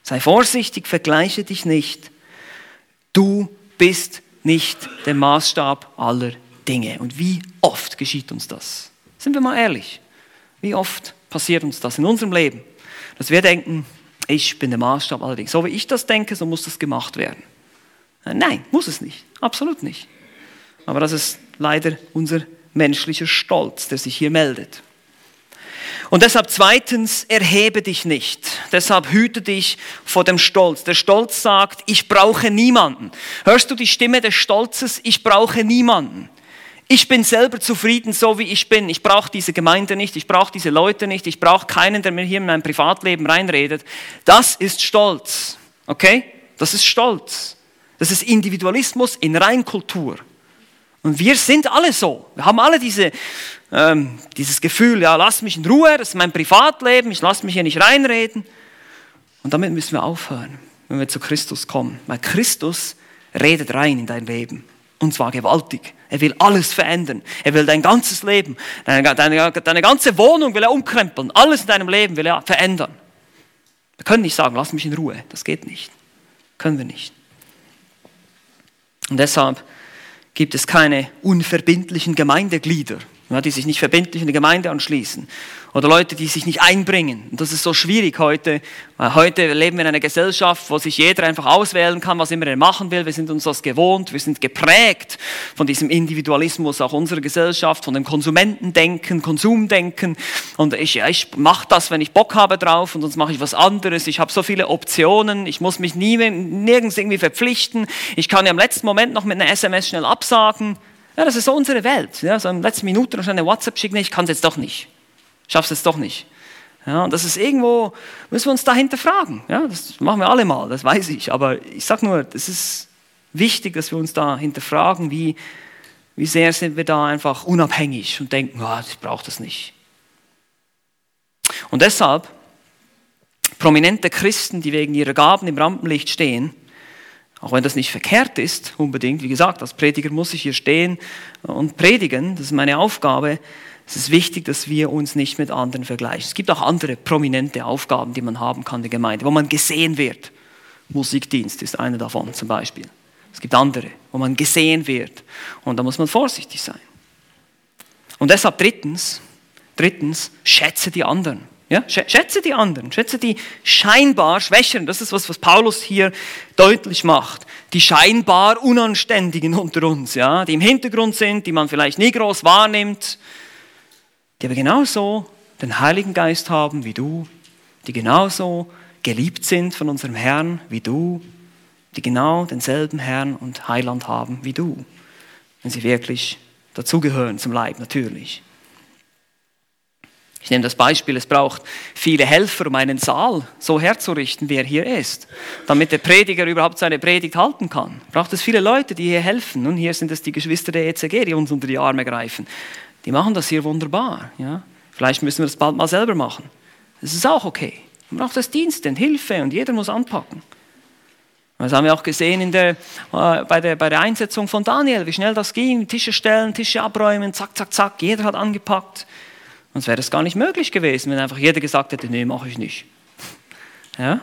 Sei vorsichtig, vergleiche dich nicht. Du bist nicht der Maßstab aller Dinge. Und wie oft geschieht uns das? Sind wir mal ehrlich? Wie oft passiert uns das in unserem Leben? Dass wir denken, ich bin der Maßstab allerdings. So wie ich das denke, so muss das gemacht werden. Äh, nein, muss es nicht. Absolut nicht. Aber das ist leider unser menschlicher Stolz, der sich hier meldet. Und deshalb zweitens, erhebe dich nicht. Deshalb hüte dich vor dem Stolz. Der Stolz sagt, ich brauche niemanden. Hörst du die Stimme des Stolzes? Ich brauche niemanden. Ich bin selber zufrieden, so wie ich bin. Ich brauche diese Gemeinde nicht, ich brauche diese Leute nicht, ich brauche keinen, der mir hier in mein Privatleben reinredet. Das ist Stolz. Okay? Das ist Stolz. Das ist Individualismus in Reinkultur. Und wir sind alle so. Wir haben alle diese, ähm, dieses Gefühl, ja, lass mich in Ruhe, das ist mein Privatleben, ich lasse mich hier nicht reinreden. Und damit müssen wir aufhören, wenn wir zu Christus kommen. Weil Christus redet rein in dein Leben. Und zwar gewaltig. Er will alles verändern. Er will dein ganzes Leben, deine, deine, deine ganze Wohnung will er umkrempeln. Alles in deinem Leben will er verändern. Wir können nicht sagen, lass mich in Ruhe. Das geht nicht. Können wir nicht. Und deshalb gibt es keine unverbindlichen Gemeindeglieder ja, die sich nicht verbindlich in die Gemeinde anschließen. Oder Leute, die sich nicht einbringen. Und das ist so schwierig heute, heute leben wir in einer Gesellschaft, wo sich jeder einfach auswählen kann, was immer er machen will. Wir sind uns das gewohnt, wir sind geprägt von diesem Individualismus auch unserer Gesellschaft, von dem Konsumentendenken, Konsumdenken. Und ich, ja, ich mache das, wenn ich Bock habe drauf und sonst mache ich was anderes. Ich habe so viele Optionen, ich muss mich nie, nirgends irgendwie verpflichten. Ich kann ja im letzten Moment noch mit einer SMS schnell absagen. Ja, das ist so unsere Welt. Ja, so in den letzten Minuten noch eine WhatsApp schicken, ich kann es jetzt doch nicht. Schaff's jetzt doch nicht. Ja, und das ist irgendwo, müssen wir uns dahinter fragen. Ja, das machen wir alle mal, das weiß ich. Aber ich sage nur, es ist wichtig, dass wir uns da hinterfragen, wie, wie sehr sind wir da einfach unabhängig und denken, oh, ich brauche das nicht. Und deshalb, prominente Christen, die wegen ihrer Gaben im Rampenlicht stehen, auch wenn das nicht verkehrt ist, unbedingt. Wie gesagt, als Prediger muss ich hier stehen und predigen. Das ist meine Aufgabe. Es ist wichtig, dass wir uns nicht mit anderen vergleichen. Es gibt auch andere prominente Aufgaben, die man haben kann in der Gemeinde, wo man gesehen wird. Musikdienst ist eine davon zum Beispiel. Es gibt andere, wo man gesehen wird. Und da muss man vorsichtig sein. Und deshalb drittens, drittens, schätze die anderen. Ja? Schätze die anderen, schätze die scheinbar Schwächeren. Das ist was, was Paulus hier deutlich macht. Die scheinbar Unanständigen unter uns, ja? die im Hintergrund sind, die man vielleicht nie groß wahrnimmt, die aber genauso den Heiligen Geist haben wie du, die genauso geliebt sind von unserem Herrn wie du, die genau denselben Herrn und Heiland haben wie du, wenn sie wirklich dazugehören zum Leib natürlich. Ich nehme das Beispiel, es braucht viele Helfer, um einen Saal so herzurichten, wie er hier ist. Damit der Prediger überhaupt seine Predigt halten kann. Braucht es viele Leute, die hier helfen. Nun, hier sind es die Geschwister der ECG, die uns unter die Arme greifen. Die machen das hier wunderbar. Ja? Vielleicht müssen wir das bald mal selber machen. Das ist auch okay. Man braucht das Dienst, Hilfe und jeder muss anpacken. Das haben wir auch gesehen der, äh, bei, der, bei der Einsetzung von Daniel, wie schnell das ging. Tische stellen, Tische abräumen, zack, zack, zack. Jeder hat angepackt. Sonst wäre das gar nicht möglich gewesen, wenn einfach jeder gesagt hätte, nee, mache ich nicht. Ja?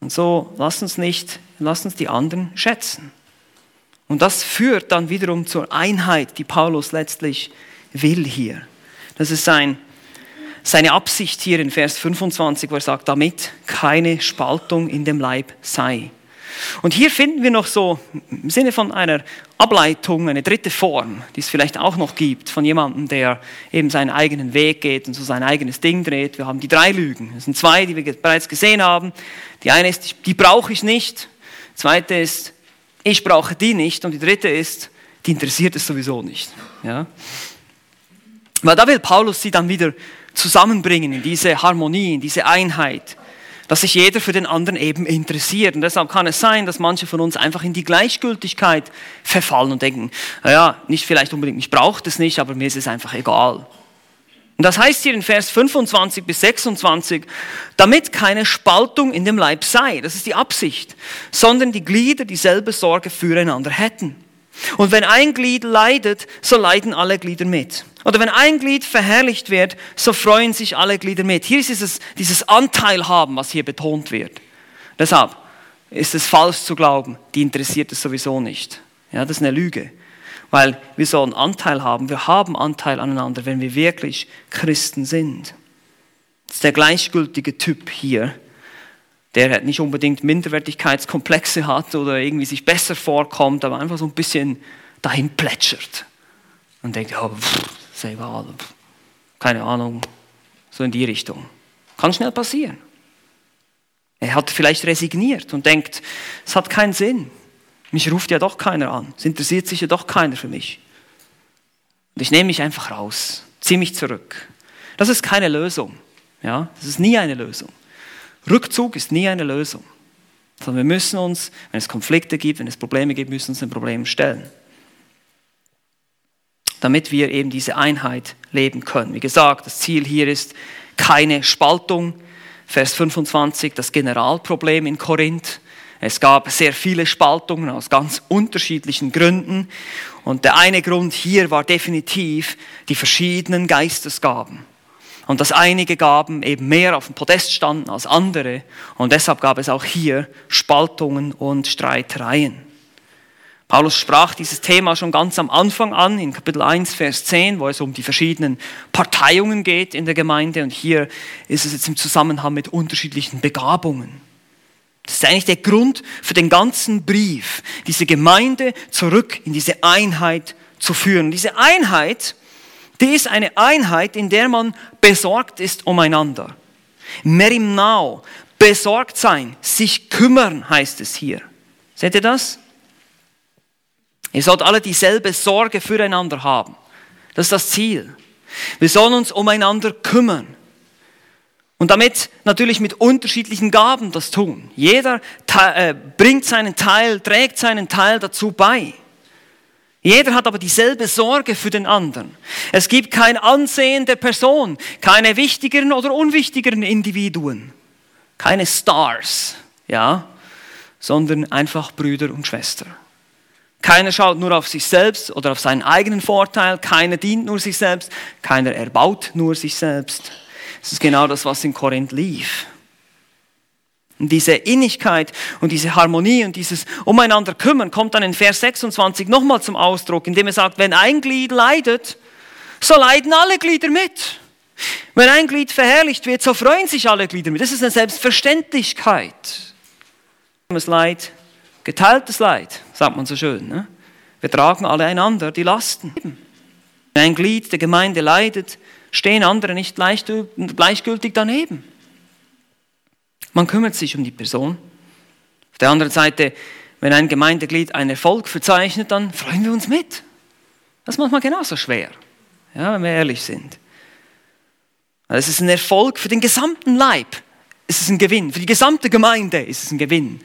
Und so, lass uns nicht, lass uns die anderen schätzen. Und das führt dann wiederum zur Einheit, die Paulus letztlich will hier. Das ist sein, seine Absicht hier in Vers 25, wo er sagt, damit keine Spaltung in dem Leib sei. Und hier finden wir noch so im Sinne von einer Ableitung eine dritte Form, die es vielleicht auch noch gibt, von jemandem, der eben seinen eigenen Weg geht und so sein eigenes Ding dreht. Wir haben die drei Lügen. Das sind zwei, die wir bereits gesehen haben. Die eine ist, die brauche ich nicht. Die zweite ist, ich brauche die nicht. Und die dritte ist, die interessiert es sowieso nicht. Ja? Weil da will Paulus sie dann wieder zusammenbringen in diese Harmonie, in diese Einheit dass sich jeder für den anderen eben interessiert. Und deshalb kann es sein, dass manche von uns einfach in die Gleichgültigkeit verfallen und denken, naja, nicht vielleicht unbedingt, ich brauche das nicht, aber mir ist es einfach egal. Und das heißt hier in Vers 25 bis 26, damit keine Spaltung in dem Leib sei, das ist die Absicht, sondern die Glieder dieselbe Sorge füreinander hätten. Und wenn ein Glied leidet, so leiden alle Glieder mit. Oder wenn ein Glied verherrlicht wird, so freuen sich alle Glieder mit. Hier ist es dieses Anteilhaben, was hier betont wird. Deshalb ist es falsch zu glauben, die interessiert es sowieso nicht. Ja, das ist eine Lüge. Weil wir sollen Anteil haben. Wir haben Anteil aneinander, wenn wir wirklich Christen sind. Das ist der gleichgültige Typ hier, der nicht unbedingt Minderwertigkeitskomplexe hat oder irgendwie sich besser vorkommt, aber einfach so ein bisschen dahin plätschert und denkt, oh, pff, ist egal, pff, keine Ahnung, so in die Richtung. Kann schnell passieren. Er hat vielleicht resigniert und denkt, es hat keinen Sinn. Mich ruft ja doch keiner an. Es interessiert sich ja doch keiner für mich. Und ich nehme mich einfach raus, ziehe mich zurück. Das ist keine Lösung. Ja, das ist nie eine Lösung. Rückzug ist nie eine Lösung. Sondern wir müssen uns, wenn es Konflikte gibt, wenn es Probleme gibt, müssen uns den Problemen stellen. Damit wir eben diese Einheit leben können. Wie gesagt, das Ziel hier ist keine Spaltung. Vers 25, das Generalproblem in Korinth. Es gab sehr viele Spaltungen aus ganz unterschiedlichen Gründen. Und der eine Grund hier war definitiv die verschiedenen Geistesgaben. Und dass einige Gaben eben mehr auf dem Podest standen als andere. Und deshalb gab es auch hier Spaltungen und Streitereien. Paulus sprach dieses Thema schon ganz am Anfang an, in Kapitel 1, Vers 10, wo es um die verschiedenen Parteiungen geht in der Gemeinde. Und hier ist es jetzt im Zusammenhang mit unterschiedlichen Begabungen. Das ist eigentlich der Grund für den ganzen Brief, diese Gemeinde zurück in diese Einheit zu führen. Diese Einheit, die ist eine Einheit, in der man besorgt ist umeinander. Merimnau, besorgt sein, sich kümmern heißt es hier. Seht ihr das? Ihr sollt alle dieselbe Sorge füreinander haben. Das ist das Ziel. Wir sollen uns umeinander kümmern. Und damit natürlich mit unterschiedlichen Gaben das tun. Jeder äh, bringt seinen Teil, trägt seinen Teil dazu bei. Jeder hat aber dieselbe Sorge für den anderen. Es gibt kein Ansehen der Person, keine wichtigeren oder unwichtigeren Individuen, keine Stars, ja, sondern einfach Brüder und Schwestern. Keiner schaut nur auf sich selbst oder auf seinen eigenen Vorteil, keiner dient nur sich selbst, keiner erbaut nur sich selbst. Das ist genau das, was in Korinth lief. Und diese Innigkeit und diese Harmonie und dieses Umeinander kümmern kommt dann in Vers 26 nochmal zum Ausdruck, indem er sagt, wenn ein Glied leidet, so leiden alle Glieder mit. Wenn ein Glied verherrlicht wird, so freuen sich alle Glieder mit. Das ist eine Selbstverständlichkeit. Leid, geteiltes Leid, sagt man so schön. Ne? Wir tragen alle einander die Lasten. Wenn ein Glied der Gemeinde leidet, stehen andere nicht gleichgültig daneben. Man kümmert sich um die Person. Auf der anderen Seite, wenn ein Gemeindeglied einen Erfolg verzeichnet, dann freuen wir uns mit. Das ist manchmal genauso schwer, ja, wenn wir ehrlich sind. Es ist ein Erfolg für den gesamten Leib. Es ist ein Gewinn. Für die gesamte Gemeinde ist es ein Gewinn,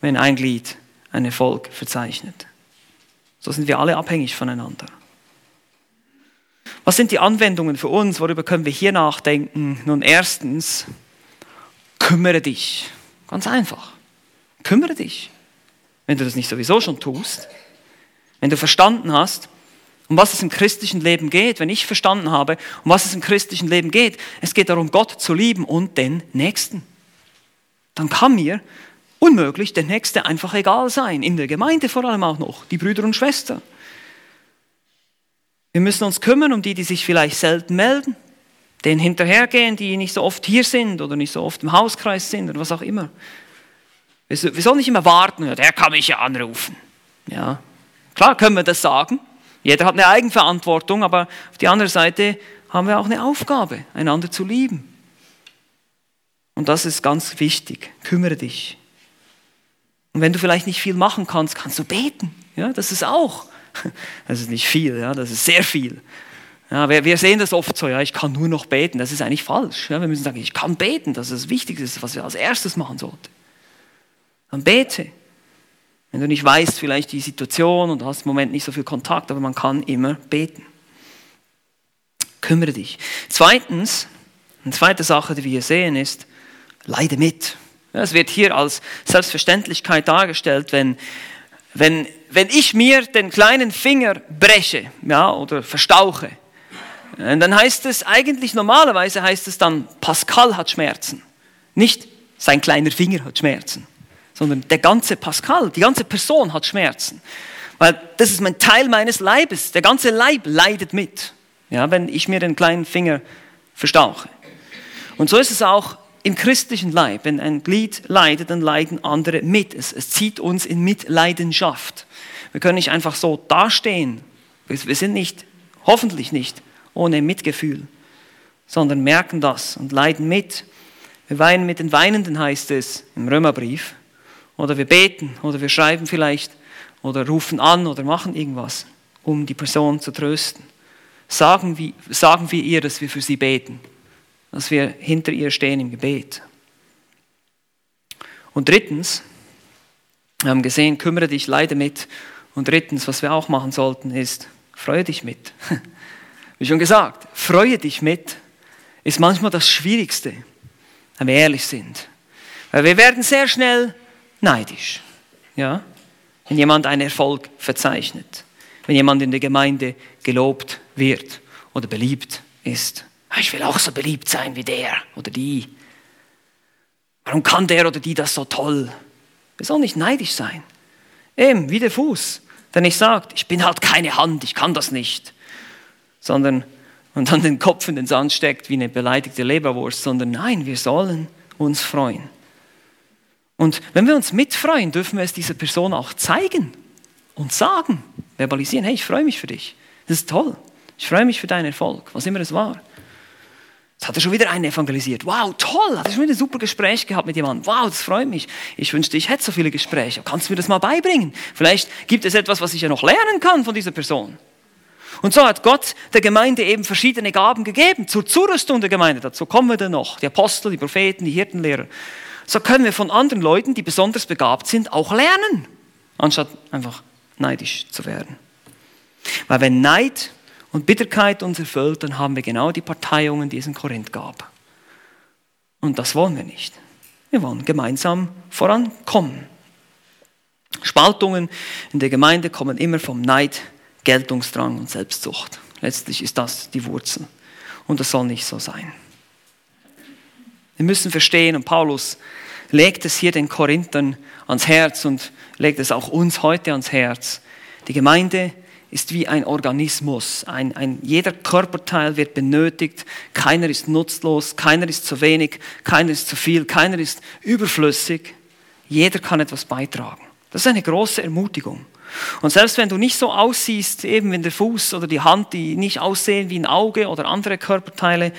wenn ein Glied einen Erfolg verzeichnet. So sind wir alle abhängig voneinander. Was sind die Anwendungen für uns? Worüber können wir hier nachdenken? Nun, erstens, kümmere dich. Ganz einfach. Kümmere dich. Wenn du das nicht sowieso schon tust. Wenn du verstanden hast, um was es im christlichen Leben geht, wenn ich verstanden habe, um was es im christlichen Leben geht, es geht darum, Gott zu lieben und den Nächsten. Dann kann mir unmöglich der Nächste einfach egal sein, in der Gemeinde vor allem auch noch, die Brüder und Schwestern. Wir müssen uns kümmern um die, die sich vielleicht selten melden, denen hinterhergehen, die nicht so oft hier sind oder nicht so oft im Hauskreis sind oder was auch immer. Wir sollen nicht immer warten, der kann mich ja anrufen. Ja, klar können wir das sagen, jeder hat eine Eigenverantwortung, aber auf die andere Seite haben wir auch eine Aufgabe, einander zu lieben. Und das ist ganz wichtig. Kümmere dich. Und wenn du vielleicht nicht viel machen kannst, kannst du beten. Ja, das ist auch. (laughs) Das ist nicht viel, ja, das ist sehr viel. Ja, wir, wir sehen das oft so, ja, ich kann nur noch beten. Das ist eigentlich falsch. Ja, wir müssen sagen, ich kann beten. Das ist das Wichtigste, was wir als erstes machen sollten. Dann bete. Wenn du nicht weißt, vielleicht die Situation und hast im Moment nicht so viel Kontakt, aber man kann immer beten. Kümmere dich. Zweitens, eine zweite Sache, die wir hier sehen, ist, leide mit. Es wird hier als Selbstverständlichkeit dargestellt, wenn, wenn, wenn ich mir den kleinen Finger breche ja, oder verstauche, dann heißt es eigentlich normalerweise heißt es dann, Pascal hat Schmerzen. Nicht sein kleiner Finger hat Schmerzen sondern der ganze Pascal, die ganze Person hat Schmerzen. Weil das ist ein Teil meines Leibes. Der ganze Leib leidet mit, ja, wenn ich mir den kleinen Finger verstauche. Und so ist es auch im christlichen Leib. Wenn ein Glied leidet, dann leiden andere mit. Es, es zieht uns in Mitleidenschaft. Wir können nicht einfach so dastehen. Wir sind nicht, hoffentlich nicht, ohne Mitgefühl, sondern merken das und leiden mit. Wir weinen mit den Weinenden, heißt es im Römerbrief. Oder wir beten oder wir schreiben vielleicht oder rufen an oder machen irgendwas, um die Person zu trösten. Sagen wir, sagen wir ihr, dass wir für sie beten, dass wir hinter ihr stehen im Gebet. Und drittens, wir haben gesehen, kümmere dich, leide mit. Und drittens, was wir auch machen sollten, ist, freue dich mit. (laughs) Wie schon gesagt, freue dich mit ist manchmal das Schwierigste, wenn wir ehrlich sind. Weil wir werden sehr schnell neidisch. Ja? Wenn jemand einen Erfolg verzeichnet, wenn jemand in der Gemeinde gelobt wird oder beliebt ist. Ah, ich will auch so beliebt sein wie der oder die. Warum kann der oder die das so toll? Wir sollen nicht neidisch sein. Eben, wie der Fuß, der nicht sagt, ich bin halt keine Hand, ich kann das nicht. Sondern und dann den Kopf in den Sand steckt wie eine beleidigte Leberwurst, sondern nein, wir sollen uns freuen. Und wenn wir uns mitfreuen, dürfen wir es dieser Person auch zeigen und sagen, verbalisieren, hey, ich freue mich für dich. Das ist toll. Ich freue mich für deinen Erfolg, was immer es war. Jetzt hat er schon wieder einen evangelisiert. Wow, toll, hat er schon wieder ein super Gespräch gehabt mit jemandem. Wow, das freut mich. Ich wünschte, ich hätte so viele Gespräche. Kannst du mir das mal beibringen? Vielleicht gibt es etwas, was ich ja noch lernen kann von dieser Person. Und so hat Gott der Gemeinde eben verschiedene Gaben gegeben zur Zurüstung der Gemeinde. Dazu kommen wir dann noch. Die Apostel, die Propheten, die Hirtenlehrer so können wir von anderen Leuten, die besonders begabt sind, auch lernen, anstatt einfach neidisch zu werden. Weil wenn Neid und Bitterkeit uns erfüllt, dann haben wir genau die Parteiungen, die es in Korinth gab. Und das wollen wir nicht. Wir wollen gemeinsam vorankommen. Spaltungen in der Gemeinde kommen immer vom Neid, Geltungsdrang und Selbstsucht. Letztlich ist das die Wurzel. Und das soll nicht so sein. Wir müssen verstehen, und Paulus legt es hier den Korinthern ans Herz und legt es auch uns heute ans Herz. Die Gemeinde ist wie ein Organismus. Ein, ein, jeder Körperteil wird benötigt. Keiner ist nutzlos, keiner ist zu wenig, keiner ist zu viel, keiner ist überflüssig. Jeder kann etwas beitragen. Das ist eine große Ermutigung. Und selbst wenn du nicht so aussiehst, eben wenn der Fuß oder die Hand, die nicht aussehen wie ein Auge oder andere Körperteile,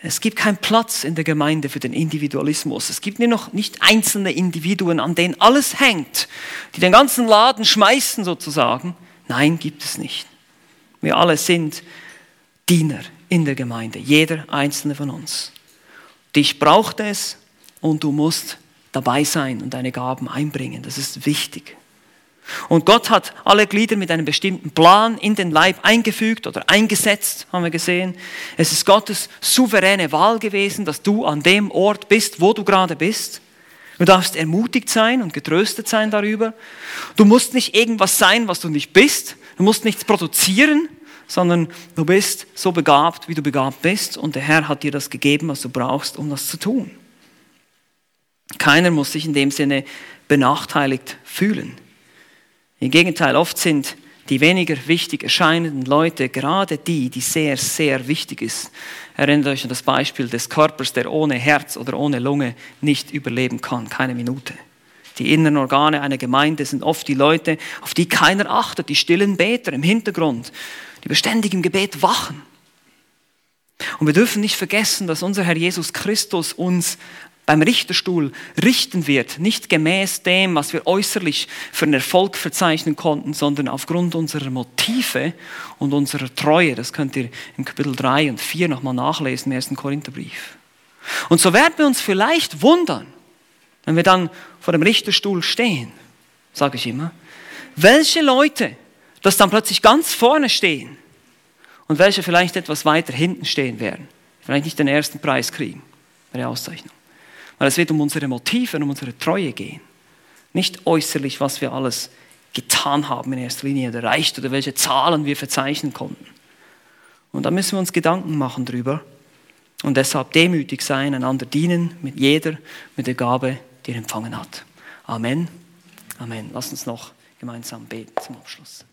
es gibt keinen Platz in der Gemeinde für den Individualismus. Es gibt nur noch nicht einzelne Individuen, an denen alles hängt, die den ganzen Laden schmeißen sozusagen. Nein, gibt es nicht. Wir alle sind Diener in der Gemeinde, jeder einzelne von uns. Dich braucht es und du musst dabei sein und deine Gaben einbringen. Das ist wichtig. Und Gott hat alle Glieder mit einem bestimmten Plan in den Leib eingefügt oder eingesetzt, haben wir gesehen. Es ist Gottes souveräne Wahl gewesen, dass du an dem Ort bist, wo du gerade bist. Du darfst ermutigt sein und getröstet sein darüber. Du musst nicht irgendwas sein, was du nicht bist. Du musst nichts produzieren, sondern du bist so begabt, wie du begabt bist. Und der Herr hat dir das gegeben, was du brauchst, um das zu tun. Keiner muss sich in dem Sinne benachteiligt fühlen. Im Gegenteil, oft sind die weniger wichtig erscheinenden Leute gerade die, die sehr, sehr wichtig ist. Erinnert euch an das Beispiel des Körpers, der ohne Herz oder ohne Lunge nicht überleben kann, keine Minute. Die inneren Organe einer Gemeinde sind oft die Leute, auf die keiner achtet, die stillen Beter im Hintergrund, die beständig im Gebet wachen. Und wir dürfen nicht vergessen, dass unser Herr Jesus Christus uns beim Richterstuhl richten wird, nicht gemäß dem, was wir äußerlich für einen Erfolg verzeichnen konnten, sondern aufgrund unserer Motive und unserer Treue. Das könnt ihr im Kapitel 3 und 4 nochmal nachlesen im ersten Korintherbrief. Und so werden wir uns vielleicht wundern, wenn wir dann vor dem Richterstuhl stehen, sage ich immer, welche Leute das dann plötzlich ganz vorne stehen und welche vielleicht etwas weiter hinten stehen werden, vielleicht nicht den ersten Preis kriegen bei der Auszeichnung. Weil es wird um unsere Motive und um unsere Treue gehen. Nicht äußerlich, was wir alles getan haben in erster Linie oder erreicht oder welche Zahlen wir verzeichnen konnten. Und da müssen wir uns Gedanken machen drüber und deshalb demütig sein, einander dienen mit jeder, mit der Gabe, die er empfangen hat. Amen. Amen. Lass uns noch gemeinsam beten zum Abschluss.